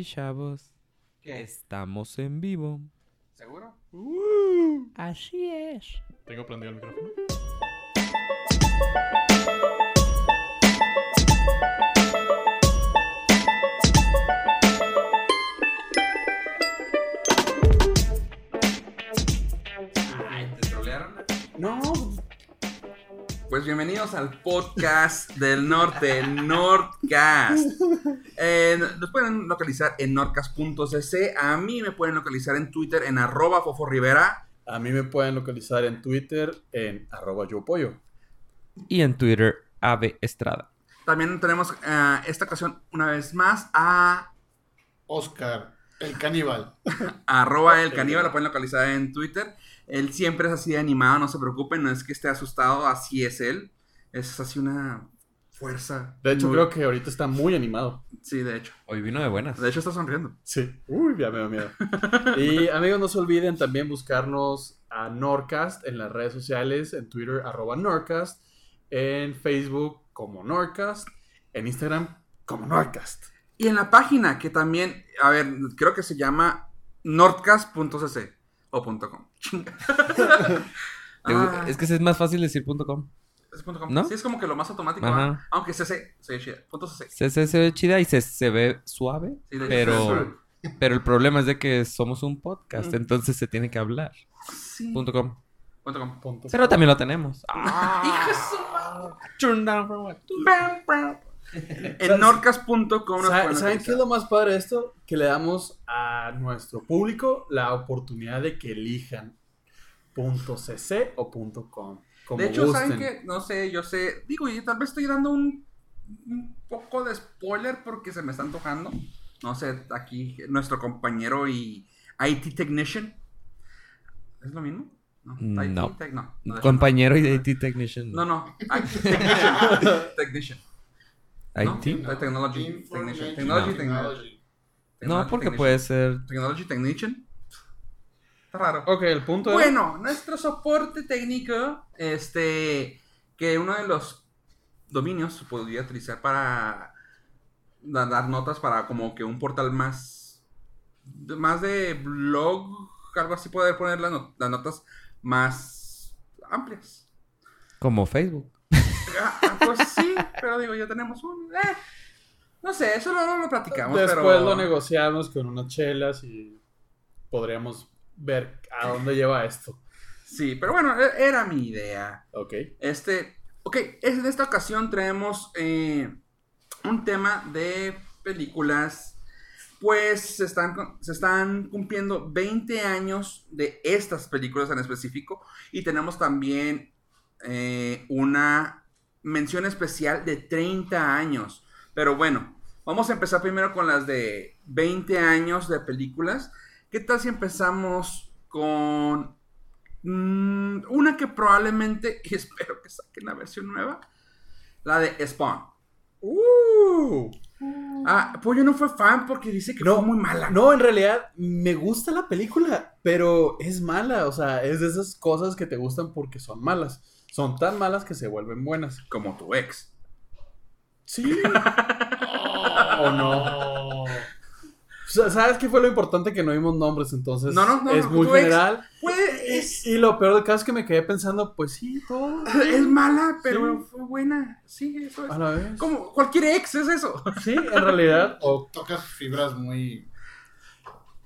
Y chavos, ¿Qué? estamos en vivo. ¿Seguro? Así es. Tengo prendido el micrófono. Ay, ¿te trolearon? No, Pues bienvenidos al podcast del norte, Nordcast. Eh, nos pueden localizar en nordcast.cc. A mí me pueden localizar en Twitter en arroba Fofo Rivera. a mí me pueden localizar en Twitter en arroba yo pollo. Y en Twitter, Ave Estrada. También tenemos eh, esta ocasión una vez más a Oscar, el caníbal. arroba el caníbal, lo pueden localizar en Twitter. Él siempre es así de animado, no se preocupen, no es que esté asustado, así es él. Es así una fuerza. De hecho, muy- creo que ahorita está muy animado. Sí, de hecho. Hoy vino de buenas. De hecho está sonriendo. Sí. Uy, ya me da miedo. y amigos, no se olviden también buscarnos a Norcast en las redes sociales, en Twitter arroba Norcast, en Facebook como Norcast, en Instagram como Norcast. Y en la página que también, a ver, creo que se llama nordcast.cc o punto .com. Ah, Es que es más fácil decir punto .com. es punto .com. ¿no? Sí, es como que lo más automático. Aunque cc, se chida. Punto .cc. Se, ve chida y se, se ve suave. Sí, de hecho, Pero, pero el problema es de que somos un podcast, Mm. entonces se tiene que hablar. Sí. Punto .com. Punto .com. Punto. Pero también lo tenemos. Hijo de su Turn down for what? En pueden ¿Saben qué es lo más padre de esto? Que le damos a nuestro público la oportunidad de que elijan .cc o .com. Como De hecho, gusten. ¿saben qué? No sé, yo sé. Digo, y tal vez estoy dando un, un poco de spoiler porque se me está antojando. No sé, aquí nuestro compañero y IT Technician. ¿Es lo mismo? No. IT Tech- no, no, de Compañero y IT Technician. No, no. IT Technician. Technician. ¿No? IT. Technology. Technology Technology. No, porque Technician. puede ser. Technology Technician. Está raro. Ok, el punto es... Bueno, nuestro soporte técnico, este, que uno de los dominios se podría utilizar para da- dar notas para como que un portal más, de- más de blog, algo así, poder poner las, no- las notas más amplias. Como Facebook. Ah, ah, pues sí, pero digo, ya tenemos un... eh, no sé, eso luego lo platicamos, Después pero... lo negociamos con unas chelas y podríamos ver a dónde lleva esto. Sí, pero bueno, e- era mi idea. Ok. Este, ok, es- en esta ocasión traemos eh, un tema de películas. Pues se están, se están cumpliendo 20 años de estas películas en específico. Y tenemos también eh, una mención especial de 30 años. Pero bueno, vamos a empezar primero con las de 20 años de películas. ¿Qué tal si empezamos con Mm, una que probablemente, y espero que saquen la versión nueva, la de Spawn. Uh, Ah, pues yo no fue fan porque dice que No, fue muy mala. no, en realidad me gusta la película, pero es mala. O sea, es de esas cosas que te gustan porque son malas. Son tan malas que se vuelven buenas. Como tu ex. Sí. ¿O no? O sea, ¿Sabes qué fue lo importante? Que no vimos nombres, entonces No, no, no, es no, muy general. Pues Y lo peor del caso es que me quedé pensando, pues sí, todo es mala, pero Sí. fue buena. Sí, eso es. a la vez. Como cualquier ex es eso. Sí, en realidad. O, Tocas fibras muy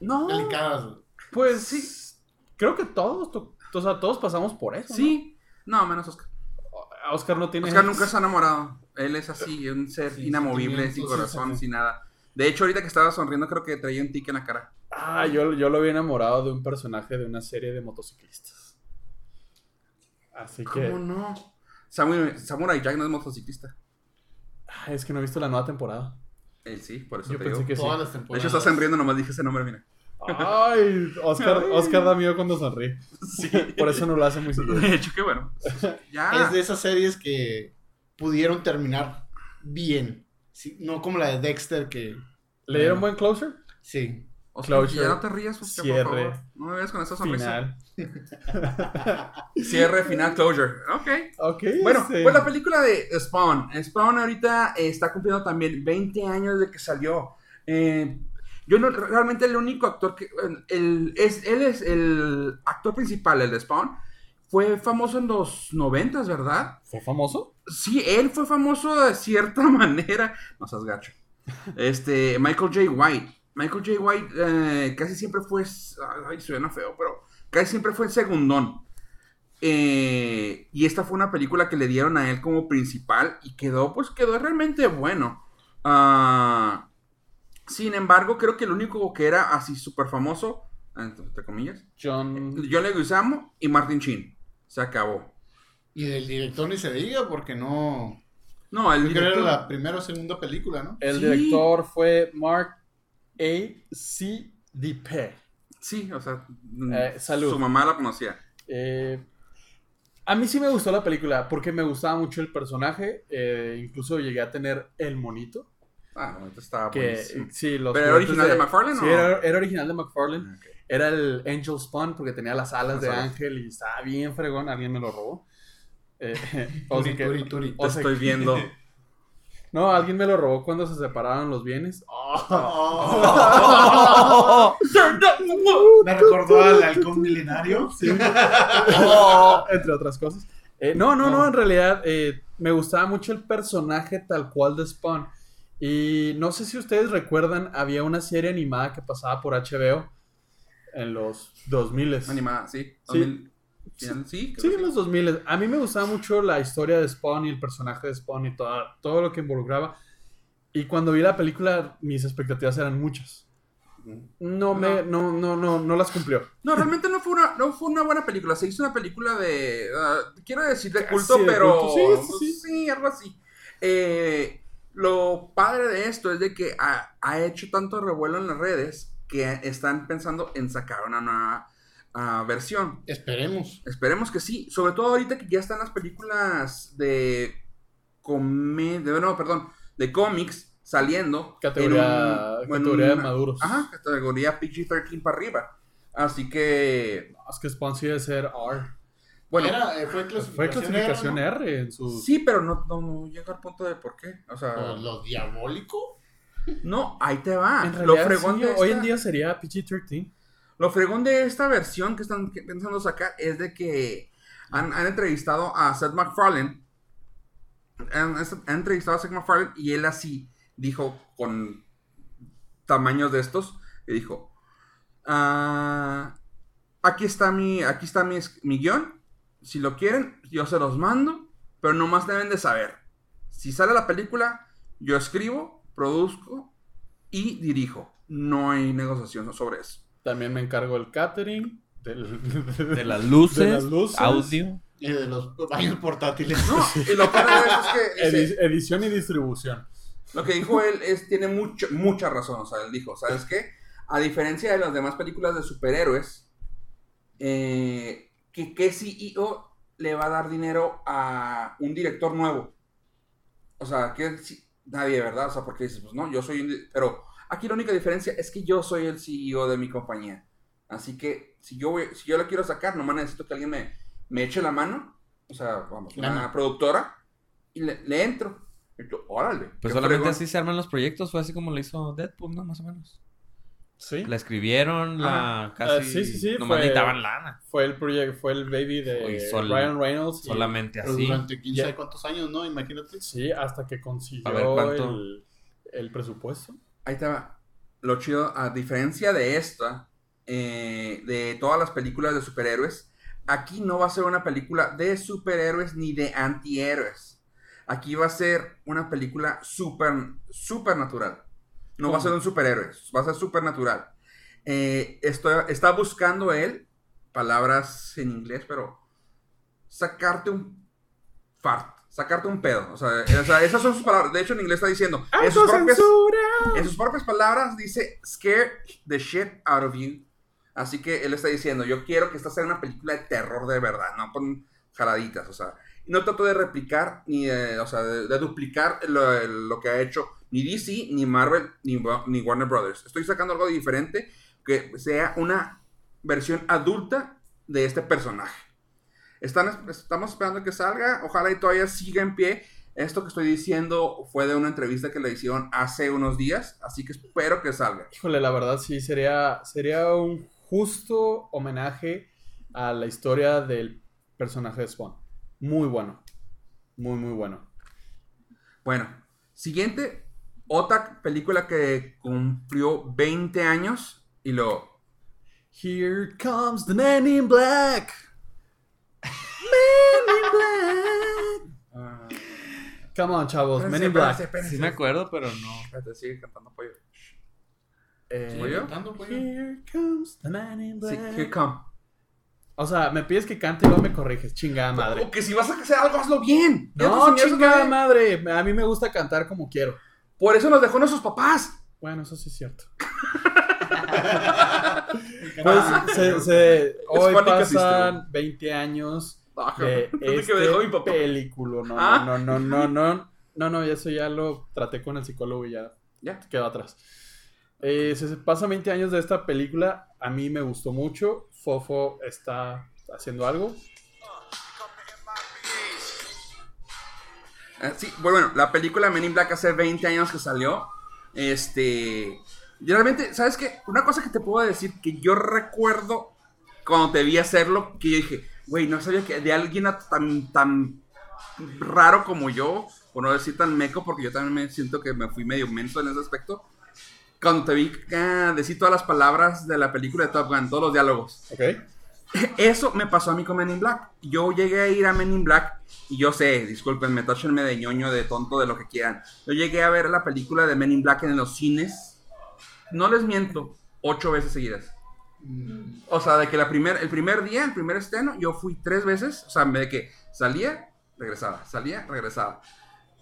no, delicadas. pues sí. Creo que todos, to- o sea, todos pasamos por eso. ¿no? Sí. No, menos Oscar. Oscar no tiene. Oscar nunca se ha enamorado. Él es así, un ser inamovible, sin corazón, sí, sí. sin nada. De hecho, ahorita que estaba sonriendo, creo que traía un tic en la cara. Ah, yo, yo lo había enamorado de un personaje de una serie de motociclistas. Así que. ¿Cómo no? Samurai, Samurai Jack no es motociclista. Ah, Es que no he visto la nueva temporada. Él sí, por eso Yo te pensé digo. que sí. Todas las De temporadas. hecho, está sonriendo, nomás dije ese nombre, mira. Ay, Oscar, Oscar da miedo cuando sonríe. Sí. Por eso no lo hace muy seguido. De hecho, qué bueno. Ya. Es de esas series que pudieron terminar bien. Sí, no como la de Dexter que... ¿Le dieron buen closure? Sí. Oscar, Closure, ya no te rías, Oscar, cierre, por favor. No me veas con esa sonrisa. Final. Cierre, final, closure. Ok. Ok. Bueno, este, pues la película de Spawn. Spawn ahorita eh, está cumpliendo también 20 años de que salió. Eh, Yo no, realmente el único actor que. El, es, él es el actor principal, el de Spawn. Fue famoso en los noventas, ¿verdad? ¿Fue famoso? Sí, él fue famoso de cierta manera. No seas gacho. Este, Michael J. White. Michael J. White eh, casi siempre fue. Ay, suena feo, pero casi siempre fue segundón. Eh, y esta fue una película que le dieron a él como principal y quedó, pues quedó realmente bueno. Ah, sin embargo, creo que el único que era así súper famoso, entre comillas, John. John Leguizamo y Martin Sheen. Se acabó. Y del director ni se diga porque no. No, el Yo creo que director- era la primera o segunda película, ¿no? El Sí. director fue Mark A. C. DP. Sí, o sea, Eh, salud. su mamá la conocía. Eh, a mí sí me gustó la película porque me gustaba mucho el personaje. eh, incluso llegué a tener el monito. Ah, no, esto estaba Que, buenísimo. sí, los ¿Pero era original de McFarlane Sí, o? era, era original de McFarlane. Ok. Era el Angel Spawn porque tenía las alas Las de alas. ángel y estaba bien fregón. Alguien me lo robó. Eh, o sea Turi, que- turi, turi. Te o sea estoy que- viendo. No, alguien me lo robó cuando se separaron los bienes. Me recordó al halcón milenario. entre otras cosas. Eh, no, no, no, en realidad eh, me gustaba mucho el personaje tal cual de Spawn. Y no sé si ustedes recuerdan, había una serie animada que pasaba por HBO en los 2000. Animada, sí. Sí. 2000, final, sí, Sí, en los 2000. A mí me gustaba mucho la historia de Spawn y el personaje de Spawn y toda- todo lo que involucraba. Y cuando vi la película, mis expectativas eran muchas. No, me, no, no, no, no las cumplió. No, realmente no fue una, no fue una buena película. Se hizo una película de. ah, quiero decir de Casi culto, de pero. culto, sí, sí, sí, algo así. Eh, lo padre de esto es de que ha, ha hecho tanto revuelo en las redes que están pensando en sacar una nueva ah, versión. Esperemos. Esperemos que sí. Sobre todo ahorita que ya están las películas de. Comedia. No, perdón. De cómics saliendo. Categoría- categoría de maduros. Ajá, categoría PG-13 para arriba. Así que. No, es que Spawn sí debe ser R. Bueno, Era, eh, fue clasificación, Fue clasificación R, R en sus... sí, pero no, no, no llega al punto de por qué. O sea. Lo, lo diabólico. no, ahí te va. En lo, fregón sí, de hoy en día sería PG-13. lo fregón de esta versión que están pensando sacar es de que han, han entrevistado a Seth MacFarlane. Han, han entrevistado a Seth MacFarlane y él así dijo con tamaños de estos. Y dijo: "Ah, Aquí está mi, aquí está mi, mi guion. Si lo quieren, yo se los mando. Pero nomás deben de saber. Si sale la película, yo escribo, produzco y dirijo. No hay negociación sobre eso. También me encargo del catering, del... De las luces, De las luces. audio. Y de los baños portátiles. No, y lo peor de eso es que Edi- edición y distribución. lo que dijo él es, tiene mucho, mucha razón. O sea, él dijo, ¿sabes qué? A diferencia de las demás películas de superhéroes, eh, que qué CEO le va a dar dinero a un director nuevo. O sea, que nadie, ¿verdad? O sea, porque dices, pues no, yo soy un... Pero aquí la única diferencia es que yo soy el CEO de mi compañía. Así que si yo, voy- si yo la quiero sacar, nomás necesito que alguien me, me eche la mano. O sea, vamos, una productora. Y le, le entro. Y yo, órale. Pues solamente fregón. así se arman los proyectos. Fue así como lo hizo Deadpool, ¿no? Más o menos. Sí. La escribieron, la casi. Ah, sí, sí, sí, Nomás fue- necesitaban lana. Fue el proyecto, fue el baby de sol- Ryan Reynolds. y- Solamente Pero así. durante quién Ya. sabe cuántos años, ¿no? Imagínate. Sí, hasta que consiguió A ver, ¿cuánto? el, el presupuesto. Ahí va. Lo chido, a diferencia de esta, eh, de todas las películas de superhéroes, aquí no va a ser una película de superhéroes ni de antihéroes. Aquí va a ser una película super, supernatural. No va a ¿Cómo? ser un superhéroe, va a ser supernatural. Eh, esto- está buscando él, palabras en inglés, pero sacarte un fart, sacarte un pedo. O sea, o sea, esas son sus palabras. De hecho, en inglés está diciendo. en sus propias- en sus propias palabras dice scare the shit out of you. Así que él está diciendo, yo quiero que esta sea una película de terror de verdad, no con jaladitas, o sea, no trato de replicar ni de, o sea, de, de duplicar lo, lo que ha hecho ni DC, ni Marvel, ni, Wa- ni Warner Brothers. Estoy sacando algo diferente que sea una versión adulta de este personaje. Están, estamos esperando que salga, ojalá y todavía siga en pie. Esto que estoy diciendo fue de una entrevista que le hicieron hace unos días, así que espero que salga. Híjole, la verdad sí, sería, sería un justo homenaje a la historia del personaje de Spawn. Muy bueno. Muy, muy bueno. Bueno, siguiente, otra película que cumplió 20 años y lo... Here comes the man in black. Man in black. ah, Come on, chavos. espérense, Men in Black. espérense, espérense. Sí me acuerdo, pero no. Espérate, sigue cantando pollo. Eh, pues. Here comes the man in Sí, black. here come. O sea, me pides que cante y luego me corriges. Chingada madre. O que si vas a hacer algo, hazlo bien. No, chingada madre. A mí me gusta cantar como quiero. Por eso nos dejó nuestros papás. Bueno, eso sí es cierto. Pues se, se- hoy pasan 20 años de este película. No, Ah. no, no, no, no, no. No, no, eso ya lo traté con el psicólogo y ya Ya. quedó atrás. Eh, se se pasan 20 años de esta película. A mí me gustó mucho. Fofo está haciendo algo. Sí, bueno, la película Men in Black hace 20 años que salió. Este. y realmente, ¿sabes qué? Una cosa que te puedo decir que yo recuerdo cuando te vi hacerlo, que yo dije, güey, no sabía que de alguien tan, tan raro como yo, o no decir tan meco, porque yo también me siento que me fui medio menso en ese aspecto. Cuando te vi ah, decir todas las palabras de la película de Top Gun, todos los diálogos. ¿Ok? Eso me pasó a mí con Men in Black. Yo llegué a ir a Men in Black y yo sé, discúlpenme, táchenme de ñoño, de tonto, de lo que quieran. Yo llegué a ver la película de Men in Black en los cines. No les miento, ocho veces seguidas. O sea, de que la primer, el primer día, el primer estreno, yo fui tres veces. O sea, de que salía, regresaba, salía, regresaba.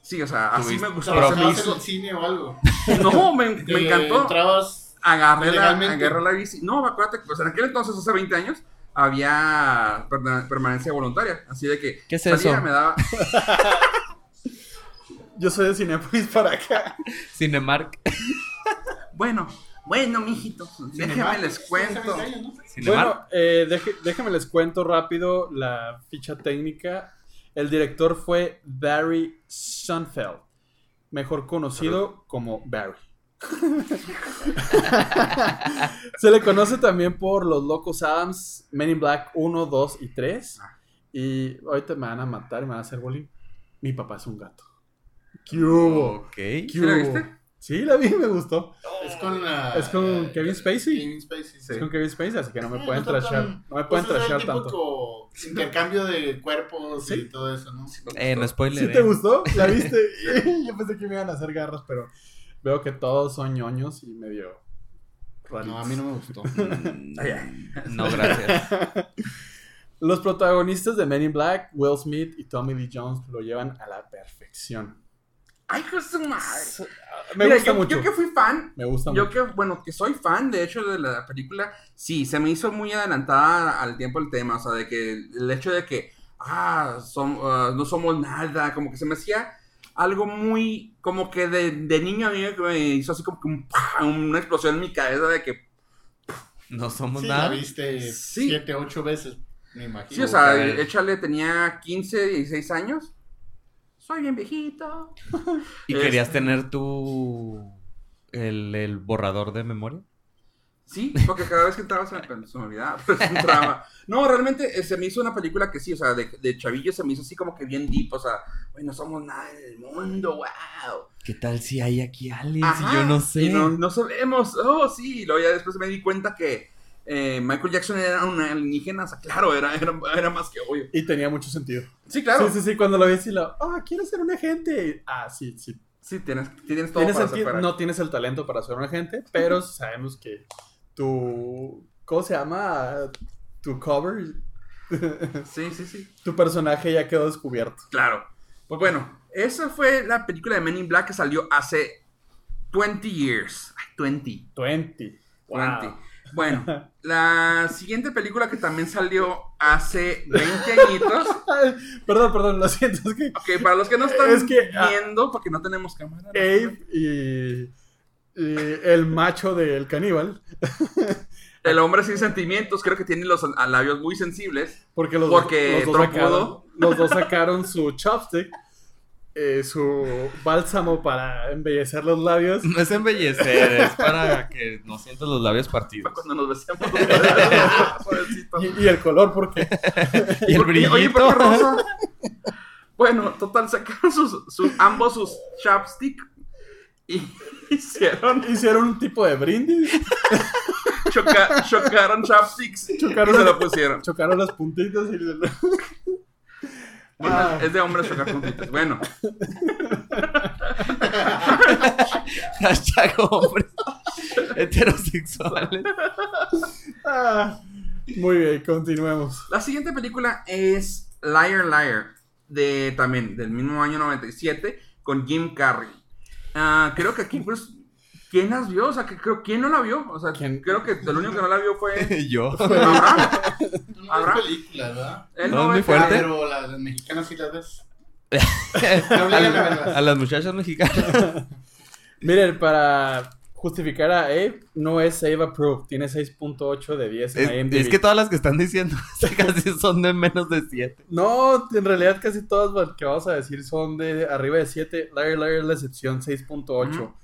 Sí, o sea, así Tuviste- me gustó. Pero- Se me ¿Trabajabas en hizo- el cine o algo? No, me, me encantó. Entrabas... agarré la, agarré la bici. No, acuérdate, pues en aquel entonces, hace 20 años, había permanencia voluntaria. Así de que ¿Qué es salía, eso? me daba. Yo soy de Cinepolis para acá. Cinemark. Bueno, bueno, mijito, déjenme les cuento. Bueno, eh, deje- déjame les cuento rápido la ficha técnica. El director fue Barry Sunfeld, mejor conocido como Barry. Se le conoce también por Los Locos Adams, Men in Black 1, 2 y 3. Y ahorita me van a matar y me van a hacer bullying. Mi papá es un gato. ¿Qué hubo? Ok. ¿Qué ¿Sí la viste? Sí, la vi, me gustó. Es con la... Es con eh, Kevin Spacey. Kevin Spacey, sí. Es con Kevin Spacey, así que no me Eh, pueden está trashear. tan- No me pueden pues es el trashear tanto. típico intercambio de cuerpos Sí. y todo eso, ¿no? Eh, no spoiler. ¿Sí eh. te gustó? ¿La viste? Yo pensé que me iban a hacer garras, pero veo que todos son ñoños y medio raritos. No, a mí no me gustó. Mm, ay. No, gracias. Los protagonistas de Men in Black, Will Smith y Tommy Lee Jones, lo llevan a la perfección. Ay, de su madre. Me Mira, gusta yo, mucho. yo que fui fan, Me gusta yo mucho. que, bueno, que soy fan, de hecho, de la película, sí, se me hizo muy adelantada al tiempo el tema, o sea, de que el hecho de que, ah, som- ah, no somos nada, como que se me hacía algo muy, como que de, de niño a mí me hizo así como que un una explosión en mi cabeza de que, No somos Sí, la nada. viste Sí. siete, ocho veces, me imagino. sí, o sea, échale, tenía 15, 16 años, soy bien viejito. ¿Y Es- querías tener tu. El, el borrador de memoria? Sí, porque cada vez que entraba se me, se me olvidaba, pero es un drama. No, realmente eh, se me hizo una película que sí, o sea, de, de chavillo se me hizo así como que bien deep, o sea, güey, no somos nada en el mundo, wow. ¿Qué tal si hay aquí aliens Ajá, y yo no sé? y no, no sabemos, oh, sí, y luego ya después me di cuenta que eh, Michael Jackson era un alienígena, o sea, claro, era, era, era más que obvio. Y tenía mucho sentido. Sí, claro, Sí, sí, sí, cuando lo ves y lo, ah, quiero ser un agente. Ah, sí, sí. sí, tienes, tienes todo Tienes para el no tienes el talento para ser un agente, pero sabemos que tu, ¿cómo se llama? Tu cover, Sí, sí, sí. tu personaje ya quedó descubierto. Claro. Pues bueno, esa fue la película de Men in Black que salió hace 20 years. Ay, 20. 20. Wow. 20. Bueno, la siguiente película que también salió hace 20 añitos. Perdón, perdón, lo siento, es que Ok, para los que no están Es que, ah, viendo, porque no tenemos cámara. Abe y el macho del caníbal, El hombre sin sentimientos, creo que tiene los labios muy sensibles. porque los, Porque los dos sacaron, los dos sacaron su chopstick eh, su bálsamo para embellecer los labios. No es embellecer, es para que no sientas los labios partidos. Cuando nos besemos. Y, y el color, porque Y el ¿Por qué? brillito. Oye, ¿por qué rosa? bueno, total, sacaron sus, sus- ambos sus chapstick hicieron, hicieron un tipo de brindis, choca- chocaron chapsticks Chocaron- y se lo pusieron. chocaron las puntitas y... Bueno, Ah. es de hombres chocar puntitas. Bueno, Hashtag hombres heterosexuales. Ah, muy bien, continuemos. la siguiente película es Liar Liar, de también del mismo año 97, con Jim Carrey. Ah, creo que aquí, pues, ¿quién las vio? O sea, que creo, ¿quién no la vio? O sea, ¿Quién? creo que el único que no la vio fue Yo. Abraham. No películas, ¿verdad? Él No, es muy fuerte. Pero las, las mexicanas sí las ves. a, obligan a verlas. a las muchachas mexicanas. Miren, para justificar a Abe, no es Save Approved, tiene 6.8 de 10 en Es, IMDb. es que todas las que están diciendo casi son de menos de 7. No, en realidad casi todas las que vamos a decir son de arriba de 7. Liar Liar es la excepción, 6.8. Ujú.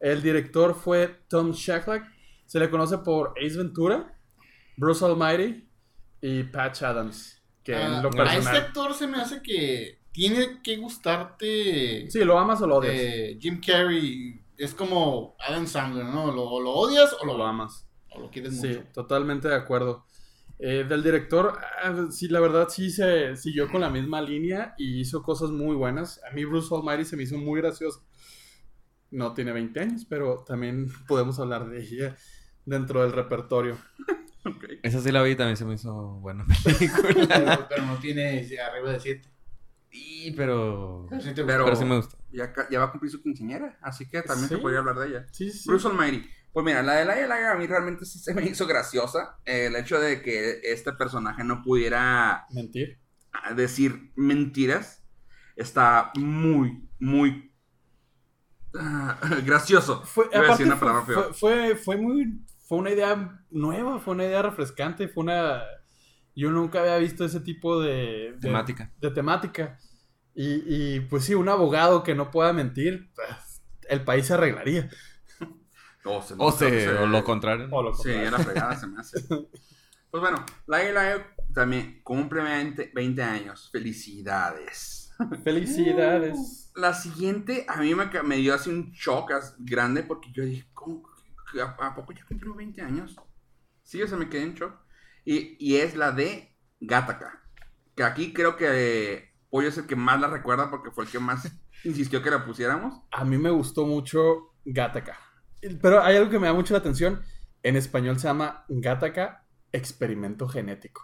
El director fue Tom Shackleck. Se le conoce por Ace Ventura, Bruce Almighty y Patch Adams. Que Ah, en lo a este personal... actor se me hace que tiene que gustarte Sí, lo amas o lo odias. eh, Jim Carrey. Es como Adam Sandler, ¿no? Lo, o lo odias o lo, lo amas. o lo quieres Sí, mucho. totalmente de acuerdo. Eh, del director, ah, sí, la verdad sí se siguió con la misma línea y hizo cosas muy buenas. A mí Bruce Almighty se me hizo muy gracioso. No tiene 20 años, pero también podemos hablar de ella dentro del repertorio. Esa sí la vi y también se me hizo buena película. Pero, pero no tiene arriba de 7. Sí, pero. Pero sí te Pero- Pero sí me gustó. Ya, va a cumplir su quinceañera, así que también Sí. se podría hablar de ella. Sí, sí. Bruce Almighty. Pues mira, la de Liar Liar a mí realmente sí se me hizo graciosa. Eh, el hecho de que este personaje no pudiera Mentir. decir mentiras está muy, muy ah, gracioso. Fue, a aparte decir una fue, palabra peor. fue, fue, fue muy... Fue una idea nueva, fue una idea refrescante, fue una... Yo nunca había visto ese tipo de... de- Temática. de temática. Y, y, pues sí, un abogado que no pueda mentir, pues, el país se arreglaría. O, se- O, se, se- o lo contrario. O lo Sí, contrario. ya la fregada se me hace. Pues bueno, Liar Liar también cumple 20, 20 años. Felicidades. Felicidades. La siguiente a mí me, me dio así un shock as- grande porque yo dije, ¿cómo? ¿A, a poco ya cumplió 20 años? Sí, o sea, me quedé en shock. Y, y es la de Gattaca. Que aquí creo que Pollo es el que más la recuerda porque fue el que más insistió que la pusiéramos. A mí me gustó mucho Gattaca. Pero hay algo que me da mucho la atención. En español se llama Gattaca Experimento Genético.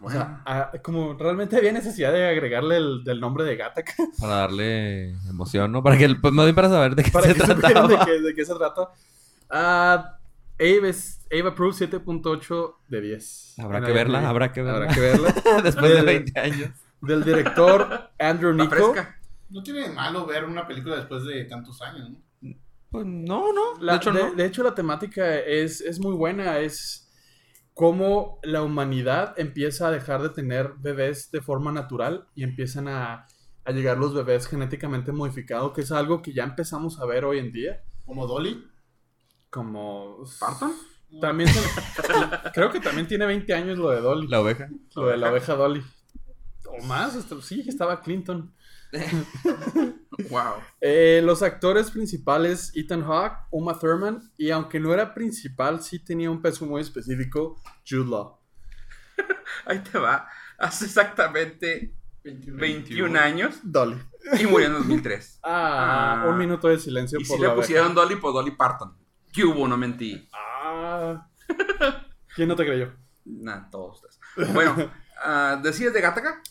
O Bueno, sea, ah, como realmente había necesidad de agregarle el del nombre de Gattaca. Para darle emoción, ¿no? Para que, pues más bien para saber de qué para se que trataba. de qué, de qué se trata. Ah, Abe, es, Abe Approved 7.8 de 10. Habrá que verla, habrá que verla. Habrá que verla. Después de Del- 20 años. Del director Andrew Nico. fresca. No tiene de malo ver una película después de tantos años, ¿no? Pues no, no. La- de hecho, de, no. de hecho, la temática es, es muy buena. Es cómo la humanidad empieza a dejar de tener bebés de forma natural y empiezan a, a llegar los bebés genéticamente modificados, que es algo que ya empezamos a ver hoy en día. Como Dolly. Como... ¿Parton? También se- creo que también tiene 20 años lo de Dolly. La oveja. Lo de la oveja Dolly. O más, hasta- sí, estaba Clinton. Wow. Eh, los actores principales, Ethan Hawke, Uma Thurman, y aunque no era principal, sí tenía un peso muy específico, Jude Law. Ahí te va. Hace exactamente 21 años Dolly. y murió en 2003. Ah, Ah. un minuto de silencio Y por si la le pusieron Dolly por Dolly Parton. ¿Qué hubo? No mentí. Ah. ¿Quién no te creyó? Nah, todos ustedes. Bueno, ah, ¿decides de Gattaca?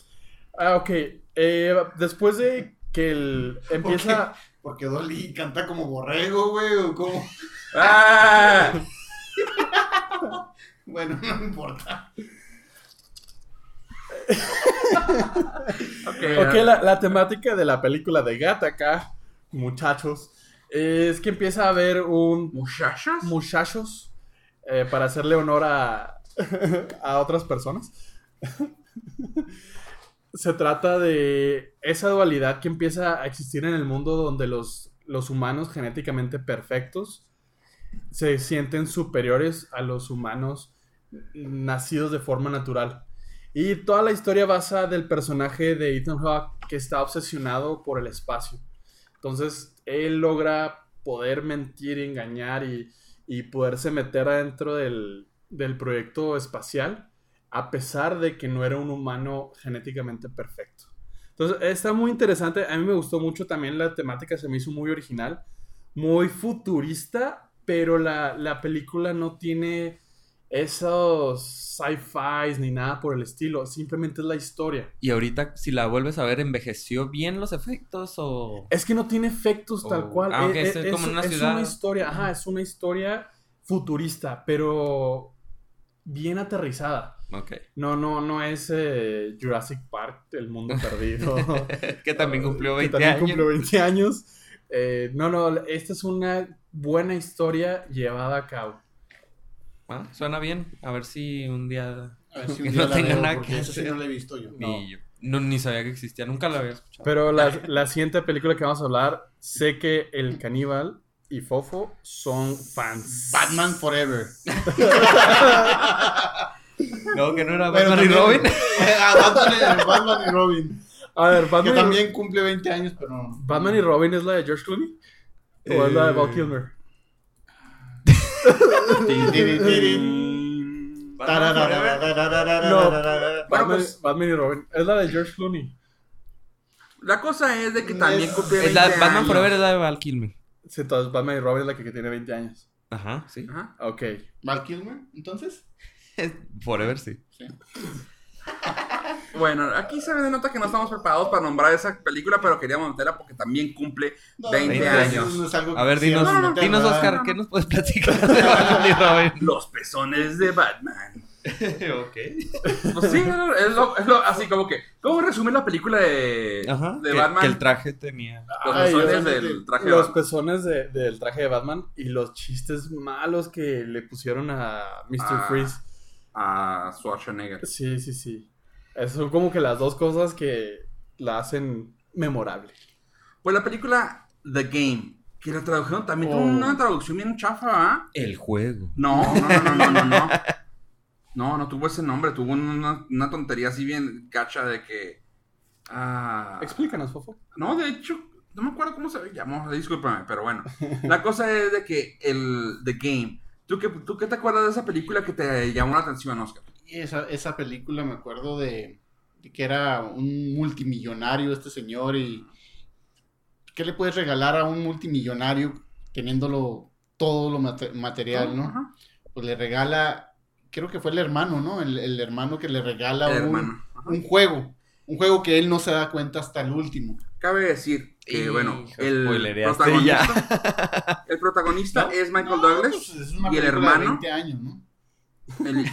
Ah, ok. Eh, después de que el empieza... Porque Dolly canta como borrego, güey, o como... ¡Ah! Bueno, no me importa. Ok, Ok, la, la temática de la película de Gattaca, muchachos, es que empieza a haber un ¿Muchachas? muchachos eh, para hacerle honor a, a otras personas. Se trata de esa dualidad que empieza a existir en el mundo donde los, los humanos genéticamente perfectos se sienten superiores a los humanos nacidos de forma natural. Y toda la historia basa del personaje de Ethan Hawke que está obsesionado por el espacio. Entonces, él logra poder mentir, engañar y, y poderse meter adentro del, del proyecto espacial a pesar de que no era un humano genéticamente perfecto. Entonces, está muy interesante. A mí me gustó mucho también la temática, se me hizo muy original, muy futurista, pero la, la película no tiene esos sci-fis ni nada por el estilo. Simplemente es la historia. Y ahorita, si la vuelves a ver, ¿envejeció bien los efectos o...? Es que no tiene efectos tal cual. Ah, ok, es, es es- como una es ciudad. una historia, ajá, es una historia futurista, pero bien aterrizada. Ok. No, no, no es eh, Jurassic Park, el mundo perdido. que también cumplió que 20 también años. cumplió 20 años. Eh, no, no, esta es una buena historia llevada a cabo. Ah, suena bien. A ver si un día... A ver si Que un día no la tenga veo, nada que esa sí no la he visto yo. Ni yo. No, ni sabía que existía. Nunca la había escuchado. Pero la, la siguiente película que vamos a hablar, sé que el caníbal y Fofo son fans. Batman Forever. No, que no era Batman también, ah, y Robin. Batman, Batman y Robin. A ver, Batman. Que también cumple 20 años, pero. ¿Batman y Robin es la de George Clooney? ¿O es la de Val eh. Kilmer? no. Pues, Batman y Robin. Es la de George Clooney. La cosa es de que también cumple 20 años. Batman Forever es la de Val Kilmer. Sí, entonces Batman y Robin es la que, que tiene 20 años. Ajá, sí. Ajá. Ok. ¿Val Kilmer, entonces? Forever, sí. Bueno, aquí se ve nota que no estamos preparados para nombrar esa película, pero queríamos meterla porque también cumple No, 20 no, años. no es algo que A ver, dinos, no, no, dinos. Oscar, ¿qué nos puedes platicar de Batman y Robin? Los pezones de Batman. ok. Pues sí, es lo, es lo- así como que. ¿Cómo resumir la película de, Ajá. de que, Batman? que el traje tenía. Los Ay, pezones del traje de Los Batman. pezones de- del traje de Batman y los chistes malos que le pusieron a Mr. Ah. Freeze. A Schwarzenegger. Sí, sí, sí. Esas son como que las dos cosas que la hacen memorable. Pues la película The Game, que la tradujeron también tuvo Oh. una traducción bien chafa, ¿ah? El juego. No, no, no, no, no, no, no. No, no tuvo ese nombre, tuvo una, una tontería así bien gacha de que. Ah, Explícanos, Fofo. no, de hecho, no me acuerdo cómo se llamó, discúlpame, pero bueno. La cosa es de que el The Game. ¿Tú qué, ¿Tú qué te acuerdas de esa película que te llamó la atención, Oscar? Esa, esa película me acuerdo de, de que era un multimillonario este señor y ¿qué le puedes regalar a un multimillonario teniéndolo todo lo mate- material, no? Ajá. Pues le regala, creo que fue el hermano, ¿no? El, el hermano que le regala un juego, un juego que él no se da cuenta hasta el último. Cabe decir que, bueno, el protagonista, el protagonista ¿No? es Michael No, Douglas. pues es una y el de hermano. 20 años, ¿no? El-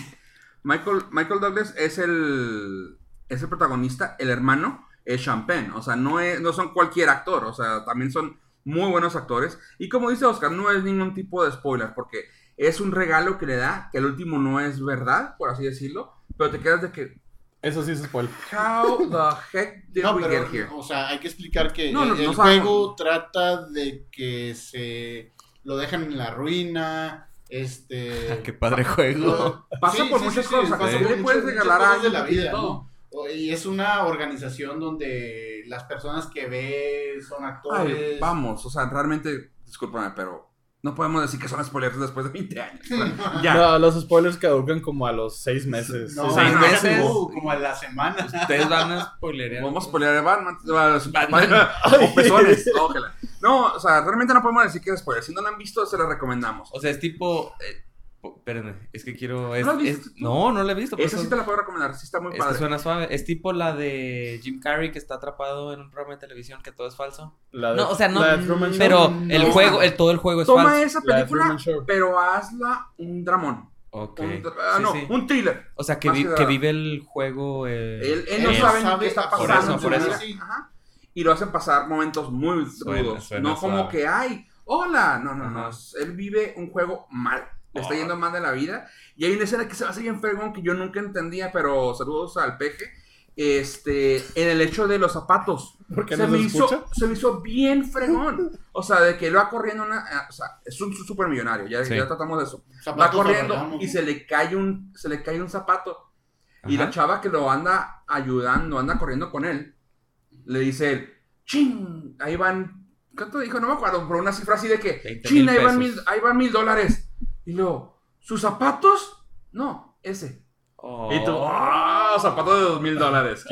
Michael, Michael Douglas es el, es el protagonista, el hermano es Champagne, o sea, no, es, no son cualquier actor, o sea, también son muy buenos actores. Y como dice Oscar, no es ningún tipo de spoiler, porque es un regalo que le da, que el último no es verdad, por así decirlo, pero te quedas de que, Eso sí es spoiler. how the heck did No, we pero, get here? o sea, hay que explicar que No, no, el, no el sabemos. juego trata de que se lo dejan en la ruina, este... Ah, Qué padre juego. Pasa por muchas cosas, pasa ¿qué por le puedes regalar a de alguien la vida? ¿no? Y es una organización donde las personas que ve son actores. Ay, vamos, o sea, realmente, discúlpame, pero no podemos decir que son spoilers después de 20 años. ya. No, los spoilers caducan como a los seis meses. No, Seis no, meses. no, como a la semana. Ustedes van a spoilerear. Vamos a spoilear a Batman. Batman. o pezones. No, o sea, realmente no podemos decir que es spoiler. Si no lo han visto, se lo recomendamos. O sea, es tipo. Eh, espérenme, es que quiero. Es, ¿No lo has visto es- no, no lo he visto. Esa sí te la puedo recomendar. Sí está muy es que padre. suena suave. Es tipo la de Jim Carrey que está atrapado en un programa de televisión que todo es falso. La de- No, o sea, no. la de Truman Show. Pero No. el juego, el, todo el juego es Toma falso. esa La de película, pero hazla un dramón. Ok. Un ah, Sí, no, sí. un thriller. O sea, que, más vi- que que nada. vive el juego. eh, Él, él no él. sabe sabe qué está por pasando. eso, por eso. vida. Sí. Ajá. Y lo hacen pasar momentos muy Suena- rudos. suena no como que, ay, hola. No, no, no. Él vive un juego mal. Le está yendo mal de la vida. Y hay una escena que se va a seguir en Fergon que yo nunca entendía, pero saludos al peje. este, en el hecho de los zapatos. ¿Por qué se, no me se hizo, escucha? se me hizo bien fregón. O sea, de que él va corriendo una. ah, O sea, es un súper millonario. Ya, Sí. ya tratamos de eso. Va Zapatos corriendo agarramos. y se le cae un, se le cae un zapato. Y la Ajá. chava que lo anda ayudando, anda corriendo con él, le dice él, ¡Chin! Ahí van. ¿Cuánto dijo? No me acuerdo, pero una cifra así de que, 20 ¡Chin! Ahí van, mil, ahí van mil dólares. Y luego, ¿sus zapatos? No, ese. Y tú, ¡ah! zapatos de dos mil dólares.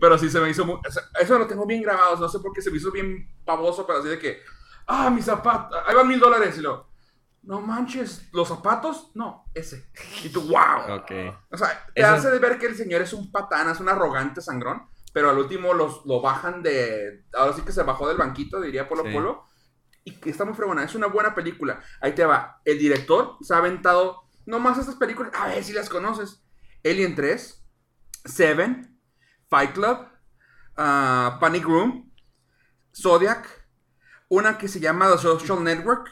Pero sí se me hizo muy. Eso lo tengo bien grabado. No sé por qué se me hizo bien pavoso, pero así de que. ¡Ah, mis zapatos! Ahí van mil dólares. Y luego, no manches, ¿los zapatos? No, ese. Y tú, ¡wow! Ok. O sea, te Eso- hace de ver que el señor es un patán, es un arrogante sangrón. Pero al último los, lo bajan de. Ahora sí que se bajó del banquito, diría Polo Sí. Polo. Y que está muy fregona. Es una buena película. Ahí te va. El director se ha aventado nomás estas películas. A ver si las conoces. Alien 3, Seven, Fight Club, ah, Panic Room, Zodiac, una que se llama The Social Network.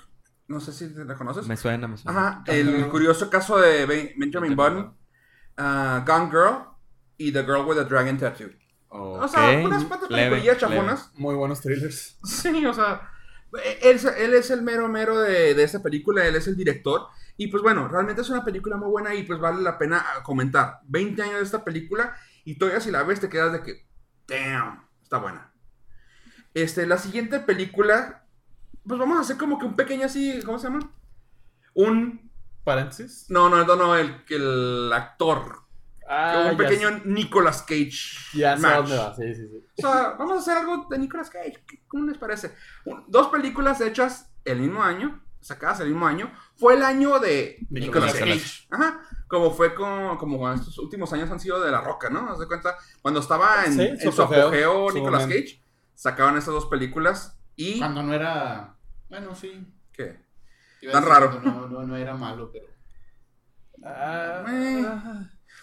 No sé si la conoces. Me suena, me suena. Ajá, el curioso caso de Ben- Benjamin Button, ah, Gone Girl y The Girl with a Dragon Tattoo. O sea, unas cuantas películas leve. chafonas. Muy buenos thrillers. Sí, o sea, él, él es el mero mero de, de esta película, él es el director. Y pues bueno, realmente es una película muy buena y pues vale la pena ah, comentar. 20 años de esta película y todavía si la ves te quedas de que, damn, está buena. Este, la siguiente película, pues vamos a hacer como que un pequeño así, ¿cómo se llama? Un, Paréntesis. no, no, no, no, el, el actor. Ah, un ya pequeño sé- Nicolas Cage. Ya sé dónde va. Sí, sí, sí. O sea, vamos a hacer algo de Nicolas Cage. ¿Qué- ¿Cómo les parece? Dos películas hechas el mismo año, sacadas el mismo año. Fue el año de Nicolas Nicolas Cage. Ajá. Como fue con, como estos últimos años han sido de La Roca, ¿no? ¿Haz de cuenta? Cuando estaba en, Sí, en su su apogeo, Nicolas momento. Cage, sacaban estas dos películas y... Cuando no era. Bueno, sí. ¿Qué? Tan raro. No, no, no era malo, pero. Ah, Eh.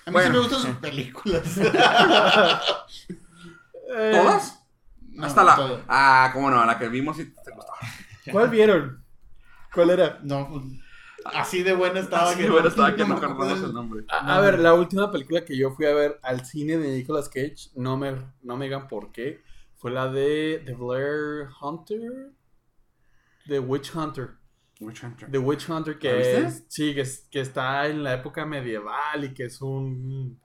A mí Bueno. sí me gustan sus películas. eh, ¿Todas? No, Hasta la... Ah, cómo no, la que vimos y te gustaba. ¿Cuál vieron? ¿Cuál era? No, pues, así de buena estaba Así que estaba que no me recordamos acuerdo. el nombre. A, a ver, la última película que yo fui a ver al cine de Nicolas Cage, no me, no me digan por qué, fue la de The Blair Hunter. The Witch Hunter. Witch Hunter. The Witch Hunter ¿La que es, sí, que, es- que está en la época medieval y que es un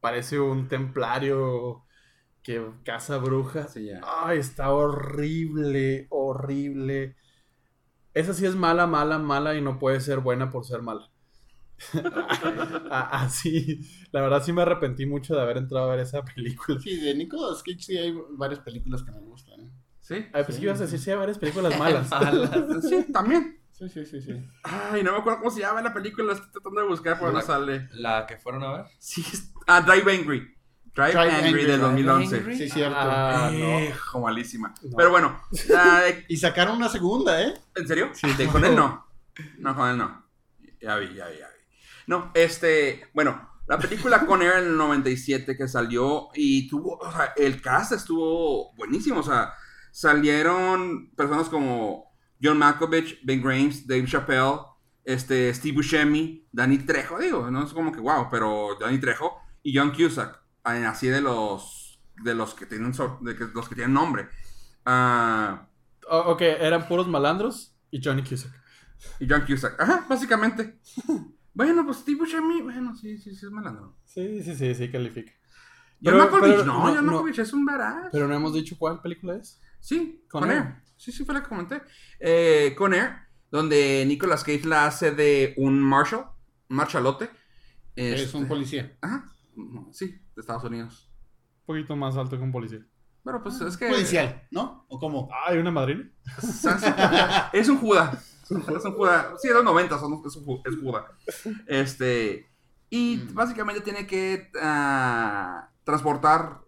parece un templario que caza brujas. Sí, ya. Ay, está horrible, horrible. Esa sí es mala, mala, mala y no puede ser buena por ser mala. Ah, Así, la verdad sí me arrepentí mucho de haber entrado a ver esa película. Sí, de Nicolas Cage sí hay varias películas que me gustan. ¿eh? ¿Sí? Ay, pues que ibas a decir, sí, hay varias películas malas. Sí, también. Sí, sí, sí, sí. Ay, no me acuerdo cómo se llama la película, la estoy tratando de buscar, pero no sale. La que fueron a ver. Sí, ah, Drive Angry. Drive, Drive Angry, Angry, del Drive 2011. Angry. Sí, cierto. Ah, no. malísima. No. Pero bueno, la de- Y sacaron una segunda, ¿eh? ¿en serio? De- con él no. No, con él no. Ya vi, ya vi, ya vi. No, este, bueno, la película con Air en el 97 que salió y tuvo, o sea, el cast estuvo buenísimo, o sea, salieron personas como John Malkovich, Ben Grimes, Dave Chappelle, este, Steve Buscemi, Danny Trejo, digo, no es como que wow, pero Danny Trejo y John Cusack, así de los, de los que tienen, so- de que- los que tienen nombre. O- ok, eran puros malandros y Johnny Cusack. y John Cusack, ajá, básicamente. Bueno, pues Steve Buscemi, bueno, sí, sí, sí es malandro. Sí, sí, sí, sí califica. John Pero- Malkovich, pero no, no, John no. Malkovich es un badass. Pero no hemos dicho cuál película es. Sí, Con. Air. Sí, sí, fue la que comenté. Eh, con Air, donde Nicolas Cage la hace de un Marshall, un marshalote. Es Este, un policía. Ajá, sí, de Estados Unidos. Un poquito más alto que un policía. Pero pues es que... Policial, ¿no? ¿O cómo? ¿Hay una madrina? Es un Juda. Es un Juda. Es un Juda. Sí, de los 90 son, es, un, es Juda. Este. Y Mm. básicamente tiene que ah, transportar.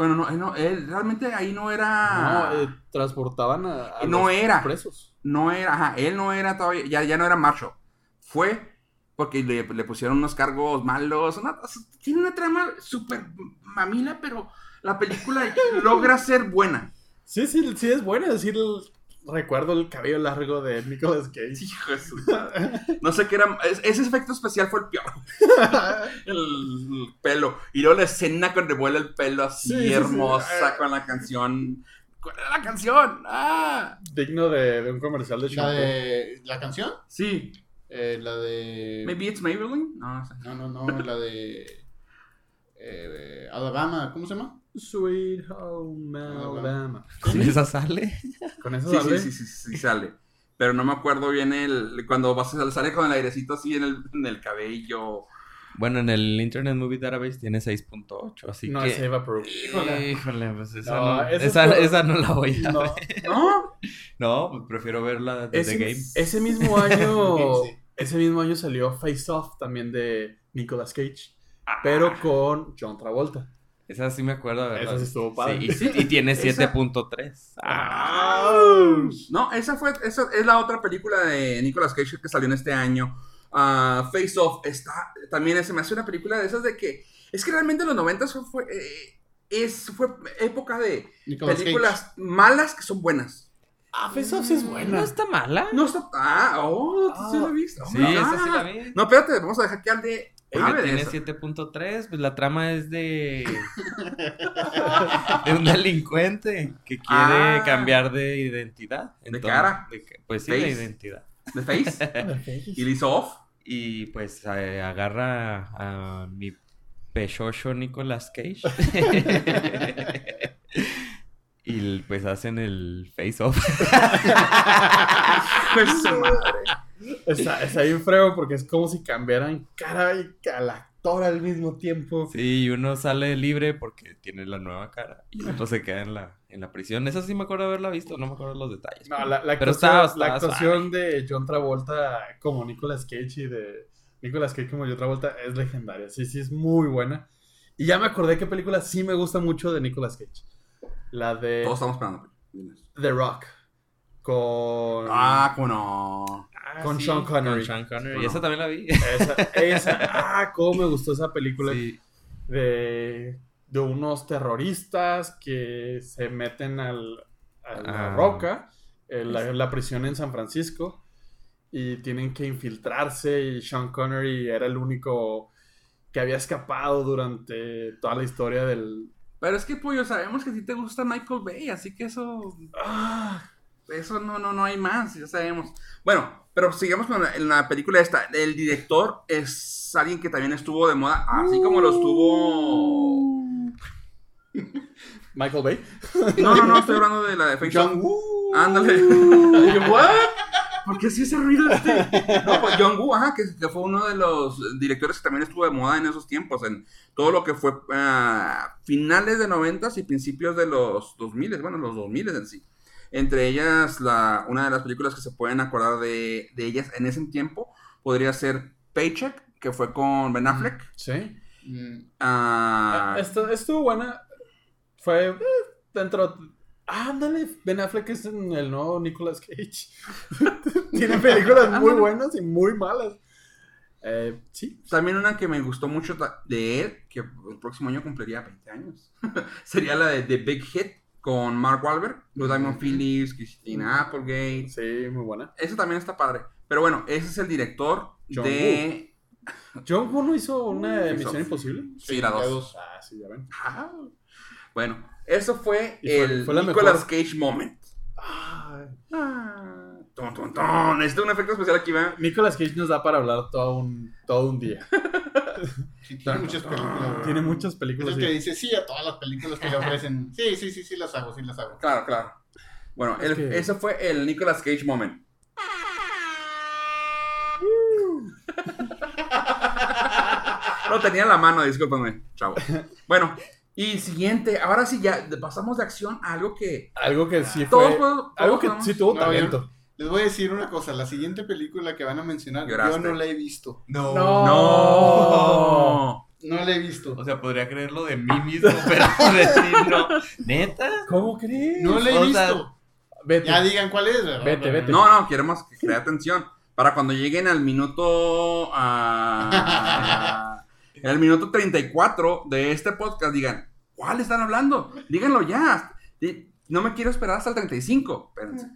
Bueno, no, no, él realmente ahí no era. No, eh, transportaban a, a No los era. presos. No era, ajá, él no era todavía, ya, ya no era macho. Fue porque le, le pusieron unos cargos malos. una- tiene una trama súper mamila, pero la película logra ser buena. Sí, sí, sí es buena. Es decir, recuerdo el cabello largo de Nicolas Cage. Hijo de su madre. No sé qué era. es- Ese efecto especial fue el peor. El, el pelo. Y luego la escena cuando vuela el pelo así Sí, sí, sí. hermosa con la canción. ¿Cuál era la canción? ¡Ah! Digno de, de un comercial de La shampoo. de. ¿La canción? Sí. Eh, la de. Maybe it's Maybelline. No, no sé. No, no, no, la de. eh, Alabama, ¿cómo se llama? Sweet Home Alabama. ¿Con esa sale? Con eso Sí, sale. sí, sí, sí, sí, sale. Pero no me acuerdo bien el. Cuando vas a sale con el airecito así en el, en el cabello. Bueno, en el Internet Movie Database tiene 6.8, así No, que... es Eva Proof. Híjole, pues esa No, no, esa, por- esa no la voy a No, ver. ¿No? No, pues prefiero verla de ese, The Game. ese mismo año. Sí. Ese mismo año salió Face Off también de Nicolas Cage. Pero con John Travolta. Esa sí me acuerdo de verla. Esa sí estuvo padre. Sí, y, sí- y tiene Esa- 7.3. No, esa fue. Esa es la otra película de Nicolas Cage que salió en este año. Ah, Face Off. Está. También se me hace una película de esas de que. Es que realmente en los 90 fue. fue, eh, es, fue época de Nicolas películas malas que son buenas. Ah, Face Off sí es No buena. está mala. No está. Ah, oh, ¿tú sí Ah, la viste. Sí, esa sí la vi. No, espérate, vamos a dejar que al de. De tiene eso. 7.3, pues la trama es de... de un delincuente que quiere Ah. cambiar de identidad. De cara. de pues sí, Face. de identidad. De Face. y le hizo off. Y pues eh, agarra a mi pechocho Nicolas Cage. y pues hacen el face off. Pues su madre. Está, está bien feo porque es como si cambiaran cara y al actor al mismo tiempo. Sí, y uno sale libre porque tiene la nueva cara. Y el otro se queda en la, en la prisión. Esa sí me acuerdo haberla visto, no me acuerdo los detalles. No, la, la Pero actuación, estaba- la actuación de John Travolta como Nicolas Cage y de Nicolas Cage como John Travolta es legendaria. Sí, sí, es muy buena. Y ya me acordé qué película sí me gusta mucho de Nicolas Cage. La de Todos estamos esperando. The Rock. Con... Ah, cómo no. Ah, con Sean Connery. Con Sean Connery. Bueno. Y esa también la vi. Esa, esa, ah, cómo me gustó esa película Sí. de, de unos terroristas que se meten al, a la Ah. roca, en la, la prisión en San Francisco, y tienen que infiltrarse y Sean Connery era el único que había escapado durante toda la historia del... Pero es que, pollo, sabemos que a ti te gusta Michael Bay, así que eso. Ah, Eso no, no, no hay más, ya sabemos. Bueno, pero sigamos con la, en la película esta. El director es alguien que también estuvo de moda, así como lo estuvo. Michael Bay. No, no, no, estoy hablando de la de Off. John Woo. Ándale. ¿What? ¿Por qué hacía ese ruido este? No, pues John Woo, ajá, que, que fue uno de los directores que también estuvo de moda en esos tiempos, en todo lo que fue ah, finales de 90 y principios de los 2000, bueno, los 2000 en sí. Entre ellas, la, una de las películas que se pueden acordar de, de ellas en ese tiempo podría ser Paycheck, que fue con Ben Affleck. Sí. Mm, Ah, Esto, estuvo buena. Fue eh, dentro. Ándale, Ben Affleck es en el nuevo Nicolas Cage. Tiene películas muy buenas y muy malas. Eh, sí. También una que me gustó mucho de él, que el próximo año cumpliría 20 años, sería la de The Big Hit con Mark Wahlberg, Lou Diamond. Phillips, Christina Applegate. Sí, muy buena. Eso también está padre. Pero bueno, ese es el director John de... John Woo no hizo una Sí, Misión Imposible. Sí, la ya dos. Ah, sí, ya ven. Ah. Bueno, eso fue, el fue la Nicolas. Cage moment. Ay. Ah, ton, ton, ton. Necesito un efecto especial aquí, ¿verdad? Nicolas Cage nos da para hablar todo un, todo un día. sí, tiene muchas películas. güey. Tiene muchas Es películas. el que y- dice sí a todas las películas que le ofrecen. Sí, sí, sí, sí las hago, sí las hago. Claro, claro. Bueno, Es el- que- ese fue el Nicolas Cage moment. No tenía la mano, discúlpame, chavo. Bueno, y siguiente, ahora sí ya pasamos de acción a algo que Algo que sí todos, fue. podemos- Algo todos que podemos- sí tuvo No, talento. Les voy a decir una cosa, la siguiente película que van a mencionar, Lloraste. yo no la he visto. No. No. No la he visto. O sea, podría creerlo de mí mismo, pero decir no. ¿Neta? ¿Cómo crees? No la he o visto. sea, Vete. Ya digan cuál es, ¿verdad? Vete, vete. No, no, queremos que crea atención. Para cuando lleguen al minuto. el minuto 34 de este podcast, digan: ¿Cuál están hablando? Díganlo ya. No me quiero esperar hasta el 35. Espérense.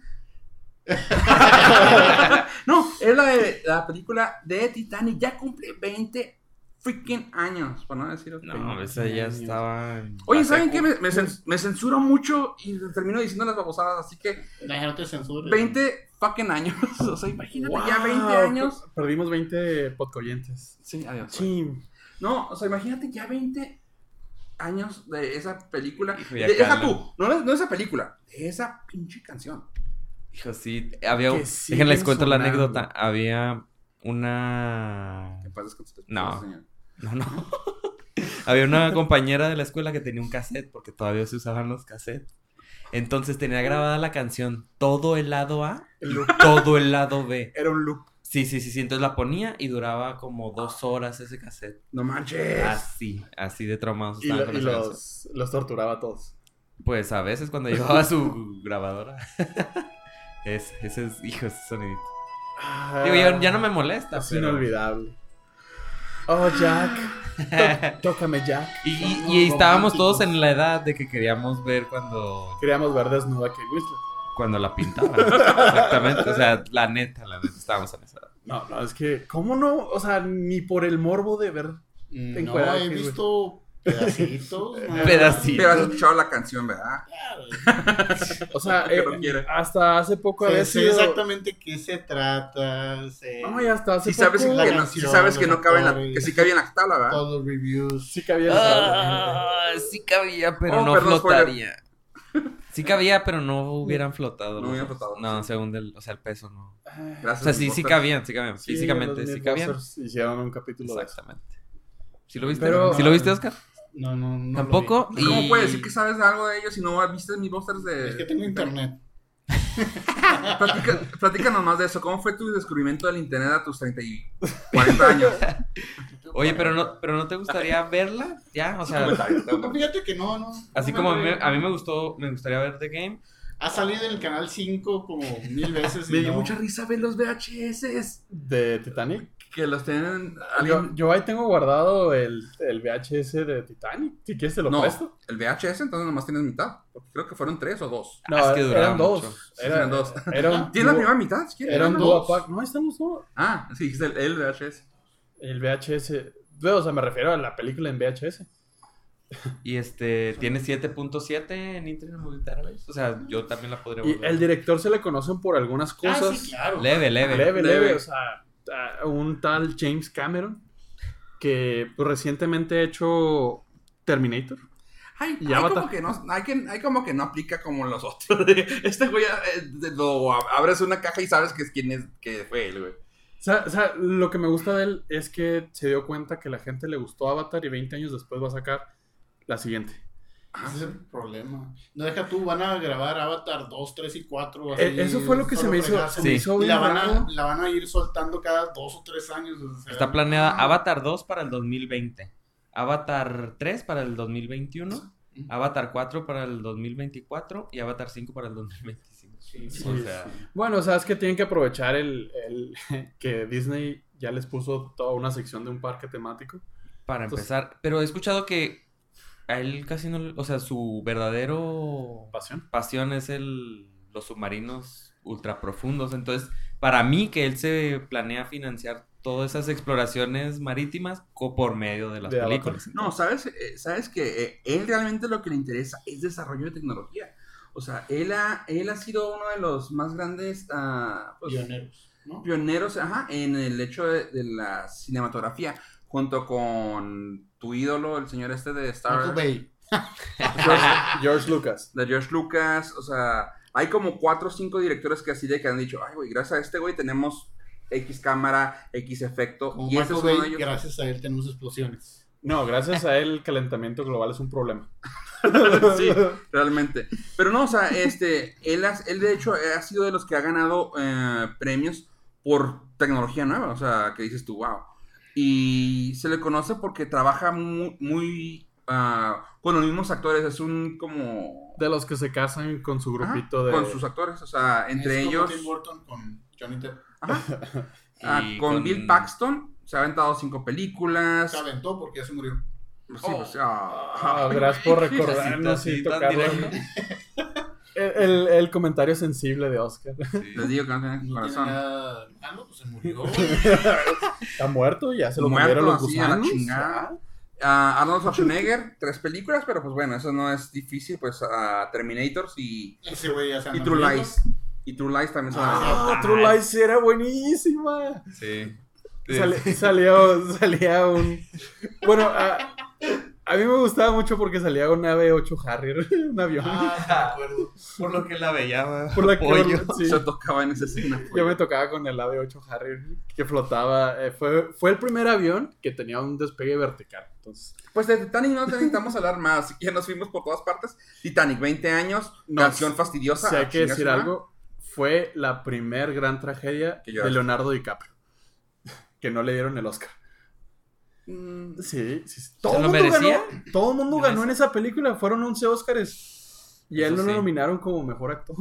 no, es la de la película de Titanic. Ya cumple 20 freaking años, por no decir. No, esa ya años. estaba. en Oye, ¿saben qué? Me, me cen- me censuro mucho y termino diciendo las babosadas, así que No, no te censures. 20 fucking años. O sea, imagínate, ya Wow, 20 años. Perdimos 20 podcoyentes. Sí, adiós. Sí. No, o sea, imagínate ya 20 años de esa película. Ya De- deja tú, no, no de esa película, de esa pinche canción. Hijo, sí. Había. Un- siguen Déjenles cuento la anécdota. Había una. Que paz descanse, No. señor. No, no. Había una compañera de la escuela que tenía un cassette, porque todavía se usaban los cassettes. Entonces tenía grabada la canción todo el lado A El y loop. todo el lado B. Era un loop. Sí, sí, sí, sí. Entonces la ponía y duraba como dos horas ese cassette. No manches. Así, así de traumados Y, lo- con los, los torturaba a todos. Pues a veces cuando llevaba su grabadora. Es, ese es, hijo, ese sonidito. Digo, ya, ya no me molesta. Es pero- inolvidable. Oh, Jack. Tó- tócame, Jack. y, y- y estábamos todos en la edad de que queríamos ver cuando, Queríamos ver desnuda a Kate Winslet. cuando la pintaban. Exactamente. O sea, la neta, la neta, estábamos en esa edad. No, no, es que, ¿cómo no? O sea, ni por el morbo de ver. Mm, No, he visto pedacitos. ¿no? Pedacitos. Pero has escuchado la canción, ¿verdad? O sea, eh, hasta hace poco había Sé, sé sido. exactamente qué se trata. Sé No, y hasta hace Si sabes, que no, sí canción, sabes que no cabe en la, actores. que sí cabía en la tabla, ¿verdad? todos los reviews. Sí cabía. Ah, sí cabía, pero Oh, no perdón, flotaría. Sí cabía, pero no hubieran flotado. No hubieran flotado, No, sí. según el, o sea, el peso no. Gracias. O sea, sí, sí cabían, sí cabían. Sí, Físicamente los sí cabían. Hicieron un capítulo de eso. Exactamente. ¿Sí lo viste? Pero- ¿Sí lo viste, Oscar? No, no, no. lo ¿Tampoco? vi. ¿Cómo Y- puedes decir que sabes algo de ellos si no viste mis busters de. Es que tengo internet. Platica, platícanos más de eso. ¿Cómo fue tu descubrimiento del internet a tus 30 y 40 años? Oye, pero no, pero no te gustaría verla, ya, o sea, Fíjate que no, no. así No como a mí, me- a mí me gustó, me gustaría ver The Game. Ha salido en el canal 5 como mil veces. y Me dio no. mucha risa ver los VHS. De Titanic. Que los tienen. Yo, ahí tengo guardado el, el VHS de Titanic. Si quieres te lo No, presto. el VHS, entonces nomás tienes mitad. Porque creo que fueron tres o dos. No, es que duraba eran dos. mucho. Sí, Era, eran dos. Era un ¿Tienes la primera mitad? si quieres? Era un Eran dúo dos. pack. No, ahí están los dos. Ah, sí, es el, el VHS. El VHS. O sea, me refiero a la película en VHS. Y este, tiene 7.7 en Internet Movie. O sea, yo también la podría Y volver. el director se le conocen por algunas Ah, cosas. sí, claro. Leve, leve. leve, leve, Leve. O sea, a- un tal James Cameron que pues, recientemente ha hecho Terminator. Ay, hay como que no, hay, que, hay como que no aplica como los otros. Este güey eh, lo abres una caja y sabes que es quién es que fue él, güey. O sea, o sea, lo que me gusta de él es que se dio cuenta que la gente le gustó Avatar y 20 años después va a sacar la siguiente. Ese es el problema. No deja tú, van a grabar Avatar 2, 3 y 4. Eh, eso fue lo que se me hizo, me Sí. hizo Y la van, a, la van a ir soltando cada 2 o 3 años. o sea, Está planeada ah, Avatar 2 para el 2020. Avatar 3 para el 2021. Avatar 4 para el 2024 y Avatar 5 para el 2025. Sí, sí, o sí, sea, Bueno, o sea, es que tienen que aprovechar el, el- que Disney ya les puso toda una sección de un parque temático. para Entonces- empezar. Pero he escuchado que a él casi no... le- O sea, su verdadero Pasión. pasión es el los submarinos ultra profundos. Entonces, para mí que él se planea financiar todas esas exploraciones marítimas por medio de las De Avatar. películas. No, sabes, Eh, sabes que eh, él realmente lo que le interesa es desarrollo de tecnología. O sea, él ha, él ha sido uno de los más grandes pues, Pioneros, ¿no? pioneros ajá, en el hecho de, de la cinematografía, junto con tu ídolo, el señor este de Star Bay. George, George Lucas. de George Lucas, o sea, hay como cuatro o cinco directores que así de que han dicho, ay, güey, gracias a este güey tenemos X cámara, X efecto, Como y Michael es uno de Bay, ellos. gracias a él tenemos explosiones. No, gracias a él el calentamiento global es un problema. sí, realmente. Pero no, o sea, este, él, ha- él de hecho ha sido de los que ha ganado eh, premios por tecnología nueva, o sea, que dices tú, wow. Y se le conoce porque trabaja muy, muy ah, con los mismos actores, es un como... De los que se casan con su Ajá, grupito de... Con sus actores, o sea, entre Es como ellos... Tim Burton con Johnny Depp. Ajá. Ah, con, con- Bill Paxton se ha aventado cinco películas. Se aventó porque ya se murió. Sí, pues, ah. Gracias por recordarnos y tocarlo. El, comentario sensible de Oscar. Les digo que no tienen No tiene corazón. nada. Ah, no, pues se murió. Está muerto, ya se lo Muerto, comieron los así, a la gusanos. chingada. Ah, Arnold Schwarzenegger, tres películas, pero pues bueno, eso no es difícil, pues ah, Terminators y, Ese güey ya se y True. Lies. Y True Lies también son Ah, True Lies era buenísima. Sí. Sale- salió, salía un. Bueno, a, a mí me gustaba mucho porque salía un AB-8 Harrier, un avión. Ah, me acuerdo. Por lo que la veía. por la que pollo. sí, Se tocaba en esa escena. yo me tocaba con el AB-8 Harrier que flotaba. Eh, fue, fue el primer avión que tenía un despegue vertical. Entonces, Pues de Titanic no necesitamos hablar más, ya nos fuimos por todas partes. Titanic, 20 años, No, canción fastidiosa. si hay que decir algo, fue la primer gran tragedia Que de. Leonardo DiCaprio. Que no le dieron el Oscar. Mm, Sí, sí, sí. Todo ¿Se el lo mundo merecía? ganó. Todo el mundo ¿En ganó esa? en esa película. Fueron 11 Oscars. Y a él no lo nominaron como mejor actor.